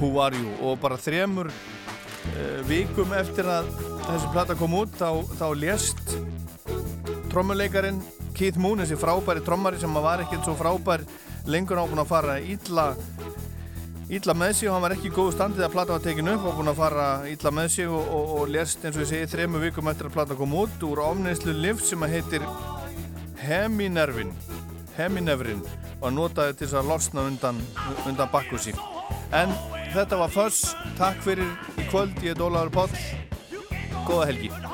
Who Are You? Og bara þremur uh, vikum eftir að þessi plata kom út þá, þá lést trommuleikarin Keith Moon, þessi frábæri trommari sem var ekkert svo frábær lengur ábúin að fara ítla ítla með sig og hann var ekki í góðu standið að plata var tekinu upp og búin að fara ítla með sig og, og, og lérst eins og ég segi þremu vikum eftir að plata kom út úr ofneyslu lift sem að heitir Heminervin Heminervin og notaði til þess að losna undan, undan bakkusi en þetta var Fuss, takk fyrir í kvöld, ég er Dólaður Póll góða helgi